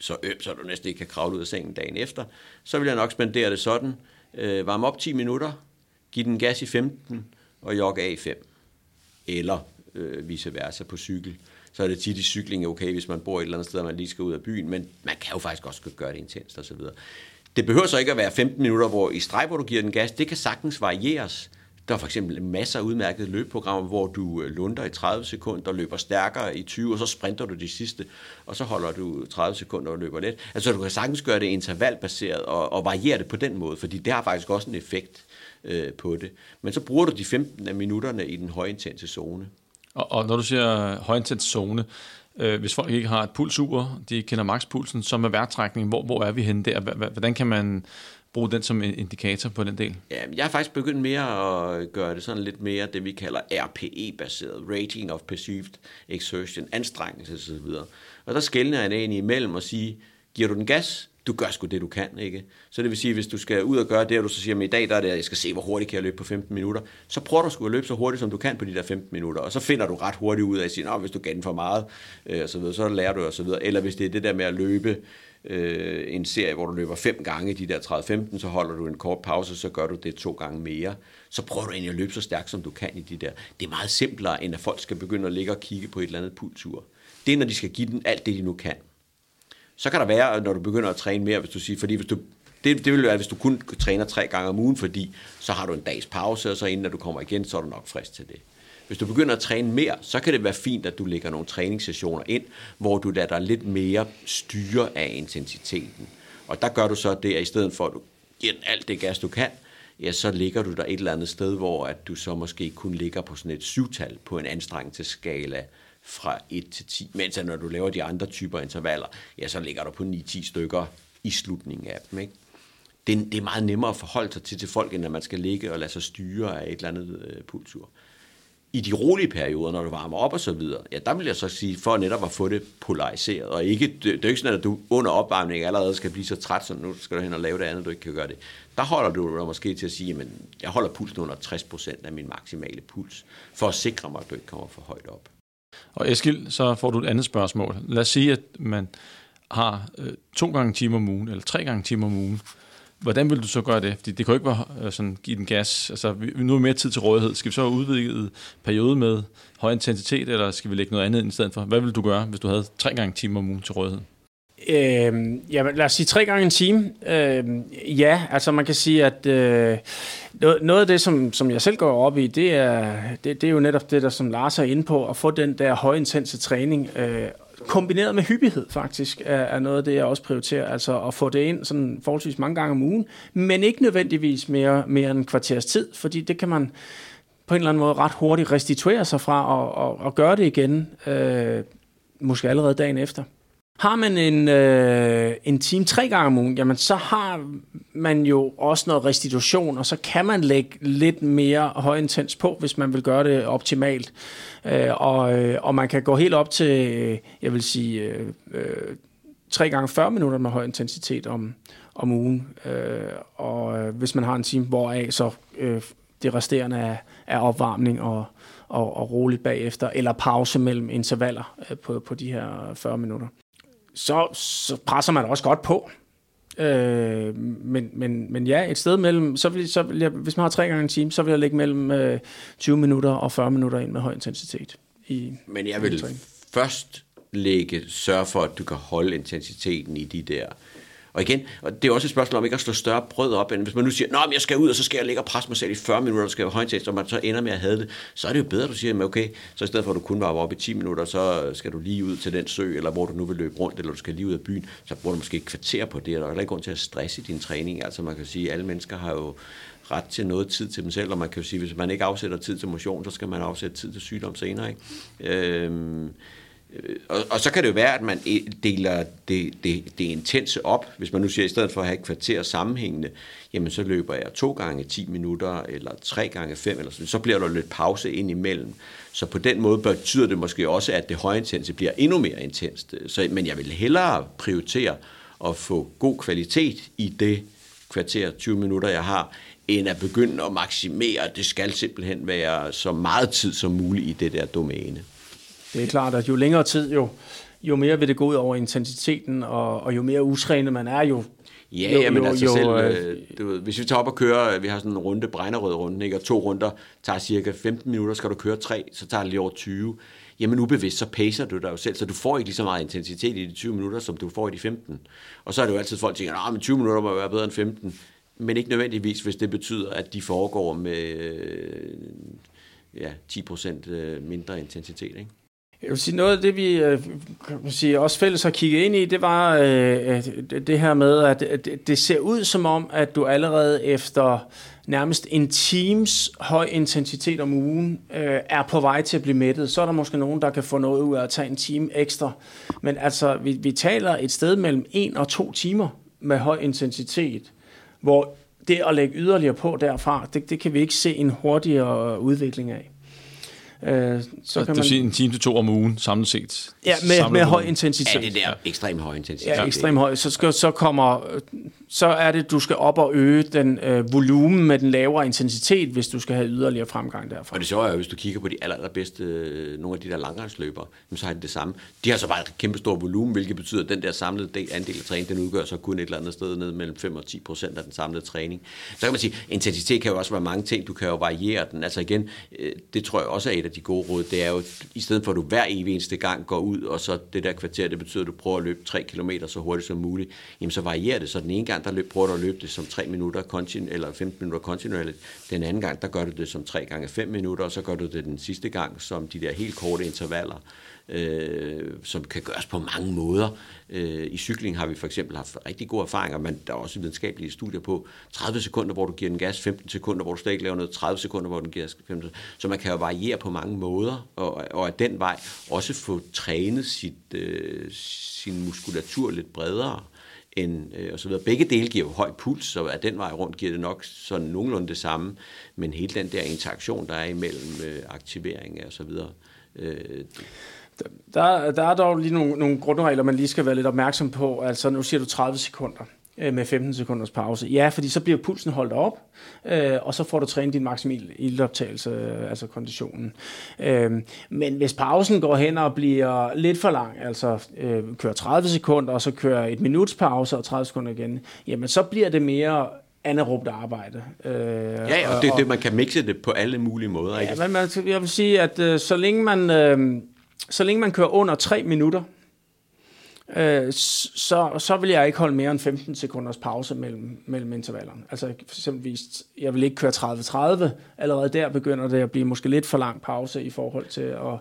så øm, så du næsten ikke kan kravle ud af sengen dagen efter, så vil jeg nok spendere det sådan. Øh, varme op 10 minutter, giv den gas i 15 og jogge af i 5. Eller øh, vice versa på cykel. Så er det tit i cykling okay, hvis man bor et eller andet sted, og man lige skal ud af byen, men man kan jo faktisk også gøre det intenst og så videre. Det behøver så ikke at være 15 minutter hvor i streg, hvor du giver den gas. Det kan sagtens varieres. Der er for eksempel masser af udmærkede løbeprogrammer, hvor du øh, lunder i 30 sekunder, løber stærkere i 20, og så sprinter du de sidste, og så holder du 30 sekunder og løber let. Altså du kan sagtens gøre det intervalbaseret og, og variere det på den måde, fordi det har faktisk også en effekt øh, på det. Men så bruger du de 15 af minutterne i den højintense zone. Og, og når du siger øh, højintens zone, øh, hvis folk ikke har et pulsur, de kender makspulsen, så med værtrækning, hvor, hvor er vi henne der? Hvordan kan man bruge den som en indikator på den del? Ja, jeg har faktisk begyndt mere at gøre det sådan lidt mere det, vi kalder RPE-baseret, Rating of Perceived Exertion, anstrengelse osv. Og der skældner jeg egentlig imellem og sige, giver du den gas, du gør sgu det, du kan, ikke? Så det vil sige, hvis du skal ud og gøre det, og du så siger, at i dag der er det, at jeg skal se, hvor hurtigt kan jeg løbe på 15 minutter, så prøver du sgu at løbe så hurtigt, som du kan på de der 15 minutter, og så finder du ret hurtigt ud af at sige, hvis du gav den for meget, øh, og så, videre, så lærer du og så videre. Eller hvis det er det der med at løbe øh, en serie, hvor du løber fem gange de der 30-15, så holder du en kort pause, så gør du det to gange mere. Så prøver du egentlig at løbe så stærkt, som du kan i de der. Det er meget simplere, end at folk skal begynde at ligge og kigge på et eller andet pulsur. Det er, når de skal give den alt det, de nu kan. Så kan der være, når du begynder at træne mere, hvis du siger, fordi hvis du det, det vil være, hvis du kun træner tre gange om ugen, fordi så har du en dags pause, og så inden du kommer igen, så er du nok frisk til det. Hvis du begynder at træne mere, så kan det være fint, at du lægger nogle træningssessioner ind, hvor du lader dig lidt mere styre af intensiteten. Og der gør du så det, at i stedet for at du giver den alt det gas, du kan, ja, så ligger du der et eller andet sted, hvor at du så måske kun ligger på sådan et syvtal på en anstrengelsesskala fra 1 til 10. Mens når du laver de andre typer intervaller, ja, så ligger du på 9-10 stykker i slutningen af dem. Ikke? Det, er, det er meget nemmere at forholde sig til til folk, end at man skal ligge og lade sig styre af et eller andet øh, pulsur i de rolige perioder, når du varmer op og så videre, ja, der vil jeg så sige, for netop at få det polariseret, og ikke, det, det er ikke sådan, at du under opvarmning allerede skal blive så træt, så nu skal du hen og lave det andet, du ikke kan gøre det. Der holder du dig måske til at sige, at jeg holder pulsen under 60% af min maksimale puls, for at sikre mig, at du ikke kommer for højt op. Og Eskil, så får du et andet spørgsmål. Lad os sige, at man har øh, to gange timer om ugen, eller tre gange timer om ugen, Hvordan vil du så gøre det? Fordi det kan jo ikke være øh, sådan, give den gas. Altså, vi, nu er mere tid til rådighed. Skal vi så udvide periode med høj intensitet, eller skal vi lægge noget andet ind i stedet for? Hvad vil du gøre, hvis du havde tre gange timer om ugen til rådighed? Øh, ja, lad os sige tre gange en time. Øh, ja, altså man kan sige, at øh, noget af det, som, som jeg selv går op i, det er, det, det er jo netop det, der som Lars er inde på, at få den der højintense træning. Øh, kombineret med hyppighed faktisk, er, er noget af det, jeg også prioriterer. Altså at få det ind sådan forholdsvis mange gange om ugen, men ikke nødvendigvis mere, mere end en kvarters tid, fordi det kan man på en eller anden måde ret hurtigt restituere sig fra og, og, og gøre det igen, øh, måske allerede dagen efter. Har man en, øh, en time tre gange om ugen, jamen så har man jo også noget restitution, og så kan man lægge lidt mere højintens på, hvis man vil gøre det optimalt. Øh, og, øh, og man kan gå helt op til, øh, jeg vil sige, øh, øh, 3 gange 40 minutter med høj intensitet om, om ugen. Øh, og øh, hvis man har en time, hvoraf så øh, det resterende er, er opvarmning og, og, og roligt bagefter, eller pause mellem intervaller øh, på, på de her 40 minutter så, så presser man også godt på. Øh, men, men, men ja, et sted mellem, så vil, så vil jeg, hvis man har tre gange en time, så vil jeg lægge mellem øh, 20 minutter og 40 minutter ind med høj intensitet. I, men jeg vil først lægge, sørge for, at du kan holde intensiteten i de der og igen, og det er også et spørgsmål om ikke at slå større brød op, end hvis man nu siger, at jeg skal ud, og så skal jeg ligge og presse mig selv i 40 minutter, og skal jeg højtest, og man så ender med at have det, så er det jo bedre, at du siger, okay, så i stedet for at du kun var oppe i 10 minutter, så skal du lige ud til den sø, eller hvor du nu vil løbe rundt, eller du skal lige ud af byen, så bruger du måske et kvarter på det, og der er ikke grund til at stresse i din træning. Altså man kan sige, at alle mennesker har jo ret til noget tid til dem selv, og man kan jo sige, at hvis man ikke afsætter tid til motion, så skal man afsætte tid til sygdom senere. Ikke? Øhm, Øh, og, og så kan det jo være, at man deler det, det, det intense op. Hvis man nu siger, at i stedet for at have et kvarter sammenhængende, jamen så løber jeg to gange 10 minutter, eller tre gange fem, eller sådan, så bliver der lidt pause ind imellem. Så på den måde betyder det måske også, at det højintense bliver endnu mere intenst. Så, men jeg vil hellere prioritere at få god kvalitet i det kvarter 20 minutter, jeg har, end at begynde at maksimere. Det skal simpelthen være så meget tid som muligt i det der domæne. Det er klart, at jo længere tid, jo, jo mere vil det gå ud over intensiteten, og, og jo mere utrænet man er, jo Ja, jo, men altså jo, selv, øh, øh, du ved, hvis vi tager op og kører, vi har sådan en runde, Bregnerød runde, ikke, og to runder tager cirka 15 minutter, skal du køre tre, så tager det lige over 20. Jamen ubevidst, så pacer du dig jo selv, så du får ikke lige så meget intensitet i de 20 minutter, som du får i de 15. Og så er det jo altid folk, der tænker, at 20 minutter må være bedre end 15, men ikke nødvendigvis, hvis det betyder, at de foregår med øh, ja, 10% mindre intensitet. Ikke? Jeg vil sige, noget af det, vi øh, kan sige, også fælles har kigget ind i, det var øh, det her med, at det ser ud som om, at du allerede efter nærmest en times høj intensitet om ugen øh, er på vej til at blive mættet. Så er der måske nogen, der kan få noget ud af at tage en time ekstra. Men altså, vi, vi taler et sted mellem en og to timer med høj intensitet, hvor det at lægge yderligere på derfra, det, det kan vi ikke se en hurtigere udvikling af. Øh, så kan man sige en time til to om ugen samlet set. Ja, med, med høj intensitet. Ja, det der ekstremt høj intensitet. Ja, ekstremt høj. Så, skal, så kommer så er det, du skal op og øge den øh, volumen med den lavere intensitet, hvis du skal have yderligere fremgang derfra. Og det så er jo, hvis du kigger på de aller, allerbedste, øh, nogle af de der langrendsløbere, så har de det samme. De har så bare et kæmpe stor volumen, hvilket betyder, at den der samlede del, andel af træning, den udgør så kun et eller andet sted ned mellem 5 og 10 procent af den samlede træning. Så kan man sige, intensitet kan jo også være mange ting, du kan jo variere den. Altså igen, øh, det tror jeg også er et af de gode råd, det er jo, i stedet for at du hver evig eneste gang går ud, og så det der kvarter, det betyder, at du prøver at løbe 3 km så hurtigt som muligt, jamen så varierer det. Så den ene gang, der løb, prøver du at løbe det som 3 minutter kontinu, eller 15 minutter kontinuerligt. Den anden gang, der gør du det som 3 gange 5 minutter, og så gør du det den sidste gang som de der helt korte intervaller, øh, som kan gøres på mange måder. Øh, I cykling har vi for eksempel haft rigtig gode erfaringer, men der er også videnskabelige studier på 30 sekunder, hvor du giver den gas, 15 sekunder, hvor du slet ikke laver noget, 30 sekunder, hvor den giver gas, 15 Så man kan jo variere på mange måder, og, og af den vej også få trænet sit, øh, sin muskulatur lidt bredere end, øh, og så videre. Begge dele giver jo høj puls, så af den vej rundt giver det nok sådan nogenlunde det samme, men hele den der interaktion, der er imellem øh, aktivering og så videre. Øh, der, der er dog lige nogle, nogle grundregler, man lige skal være lidt opmærksom på. Altså, nu siger du 30 sekunder øh, med 15 sekunders pause. Ja, fordi så bliver pulsen holdt op, øh, og så får du trænet din maksimal ildoptagelse, øh, altså konditionen. Øh, men hvis pausen går hen og bliver lidt for lang, altså øh, kører 30 sekunder, og så kører et minuts pause og 30 sekunder igen, jamen så bliver det mere anaerobt arbejde. Øh, ja, og det er det, man kan mixe det på alle mulige måder. Ikke? Ja, men man, jeg vil sige, at øh, så længe man... Øh, så længe man kører under 3 minutter, øh, så, så vil jeg ikke holde mere end 15 sekunders pause mellem, mellem intervallerne. Altså for eksempelvis, jeg vil ikke køre 30-30. Allerede der begynder det at blive måske lidt for lang pause i forhold til at,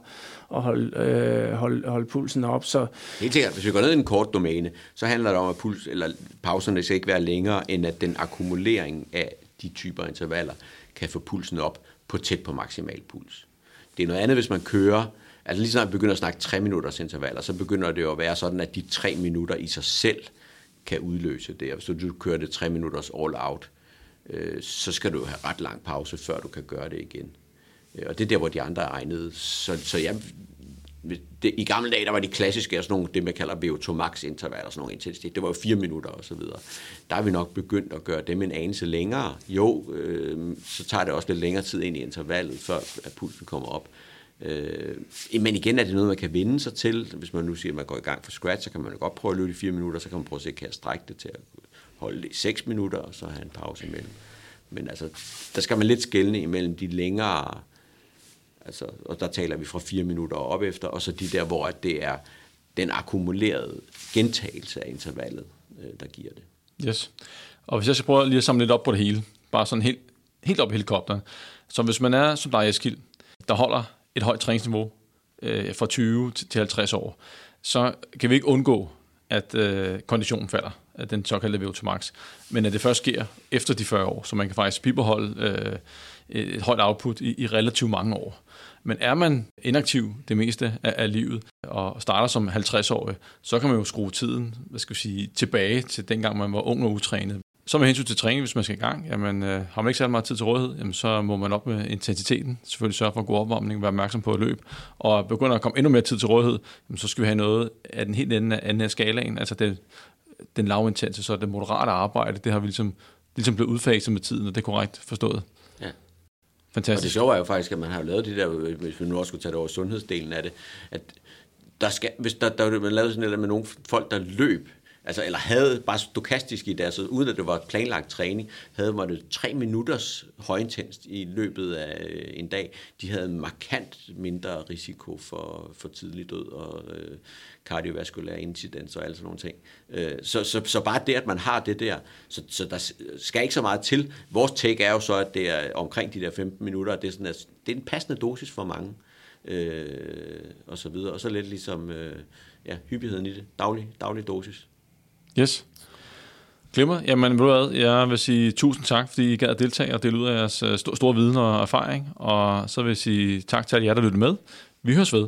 at holde, øh, holde, holde pulsen op. Så, Helt sikkert. Hvis vi går ned i en kort domæne, så handler det om, at puls, eller pauserne skal ikke være længere, end at den akkumulering af de typer intervaller kan få pulsen op på tæt på maksimal puls. Det er noget andet, hvis man kører Altså lige snart vi begynder at snakke tre minutters intervaller, så begynder det jo at være sådan, at de tre minutter i sig selv kan udløse det. Hvis du kører det tre minutters all out, øh, så skal du have ret lang pause, før du kan gøre det igen. Øh, og det er der, hvor de andre er egnede. Så, så jeg, det, I gamle dage, der var de klassiske, sådan nogle, det man kalder VO2 max intervaller, sådan nogle intensitet. Det var jo fire minutter og så videre. Der er vi nok begyndt at gøre dem en anelse længere. Jo, øh, så tager det også lidt længere tid ind i intervallet, før at pulsen kommer op. Øh, men igen er det noget, man kan vinde sig til. Hvis man nu siger, at man går i gang for scratch, så kan man jo godt prøve at løbe i fire minutter, så kan man prøve at se, kan jeg strække det til at holde det i seks minutter, og så have en pause imellem. Men altså, der skal man lidt skælne imellem de længere, altså, og der taler vi fra fire minutter og op efter, og så de der, hvor det er den akkumulerede gentagelse af intervallet, øh, der giver det. Yes. Og hvis jeg skal prøve lige at samle lidt op på det hele, bare sådan helt, helt op i helikopteren. Så hvis man er som dig, Eskild, der holder et højt træningsniveau øh, fra 20 til 50 år, så kan vi ikke undgå, at øh, konditionen falder, at den såkaldte VO2 max, men at det først sker efter de 40 år, så man kan faktisk bibeholde øh, et højt output i, i relativt mange år. Men er man inaktiv det meste af, af livet og starter som 50-årig, så kan man jo skrue tiden hvad skal vi sige, tilbage til dengang man var ung og utrænet. Så med hensyn til træning, hvis man skal i gang, jamen, øh, har man ikke særlig meget tid til rådighed, jamen, så må man op med intensiteten. Selvfølgelig sørge for en god opvarmning, være opmærksom på at løbe. Og begynder at komme endnu mere tid til rådighed, jamen, så skal vi have noget af den helt ende af, af skalaen, altså det, den lavintense, så det moderate arbejde, det har vi ligesom, ligesom blevet udfaset med tiden, og det er korrekt forstået. Ja. Fantastisk. Og det sjove er jo faktisk, at man har lavet det der, hvis vi nu også skulle tage det over sundhedsdelen af det, at der skal, hvis der, der man lavede sådan noget med nogle folk, der løb altså, eller havde bare stokastisk i deres, uden at det var planlagt træning, havde man det tre minutters højintenst i løbet af øh, en dag. De havde markant mindre risiko for, for tidlig død og øh, kardiovaskulær incidens og alle sådan nogle ting. Øh, så, så, så bare det, at man har det der, så, så der skal ikke så meget til. Vores take er jo så, at det er omkring de der 15 minutter, det er, sådan, at det er en passende dosis for mange. Øh, og så videre. Og så lidt ligesom øh, ja, hyppigheden i det. Daglig, daglig dosis. Yes. Glimmer. Jamen, ved du hvad, jeg vil sige tusind tak, fordi I gad at deltage og dele ud af jeres øh, store viden og erfaring. Og så vil jeg sige tak til alle jer, der lyttede med. Vi høres ved.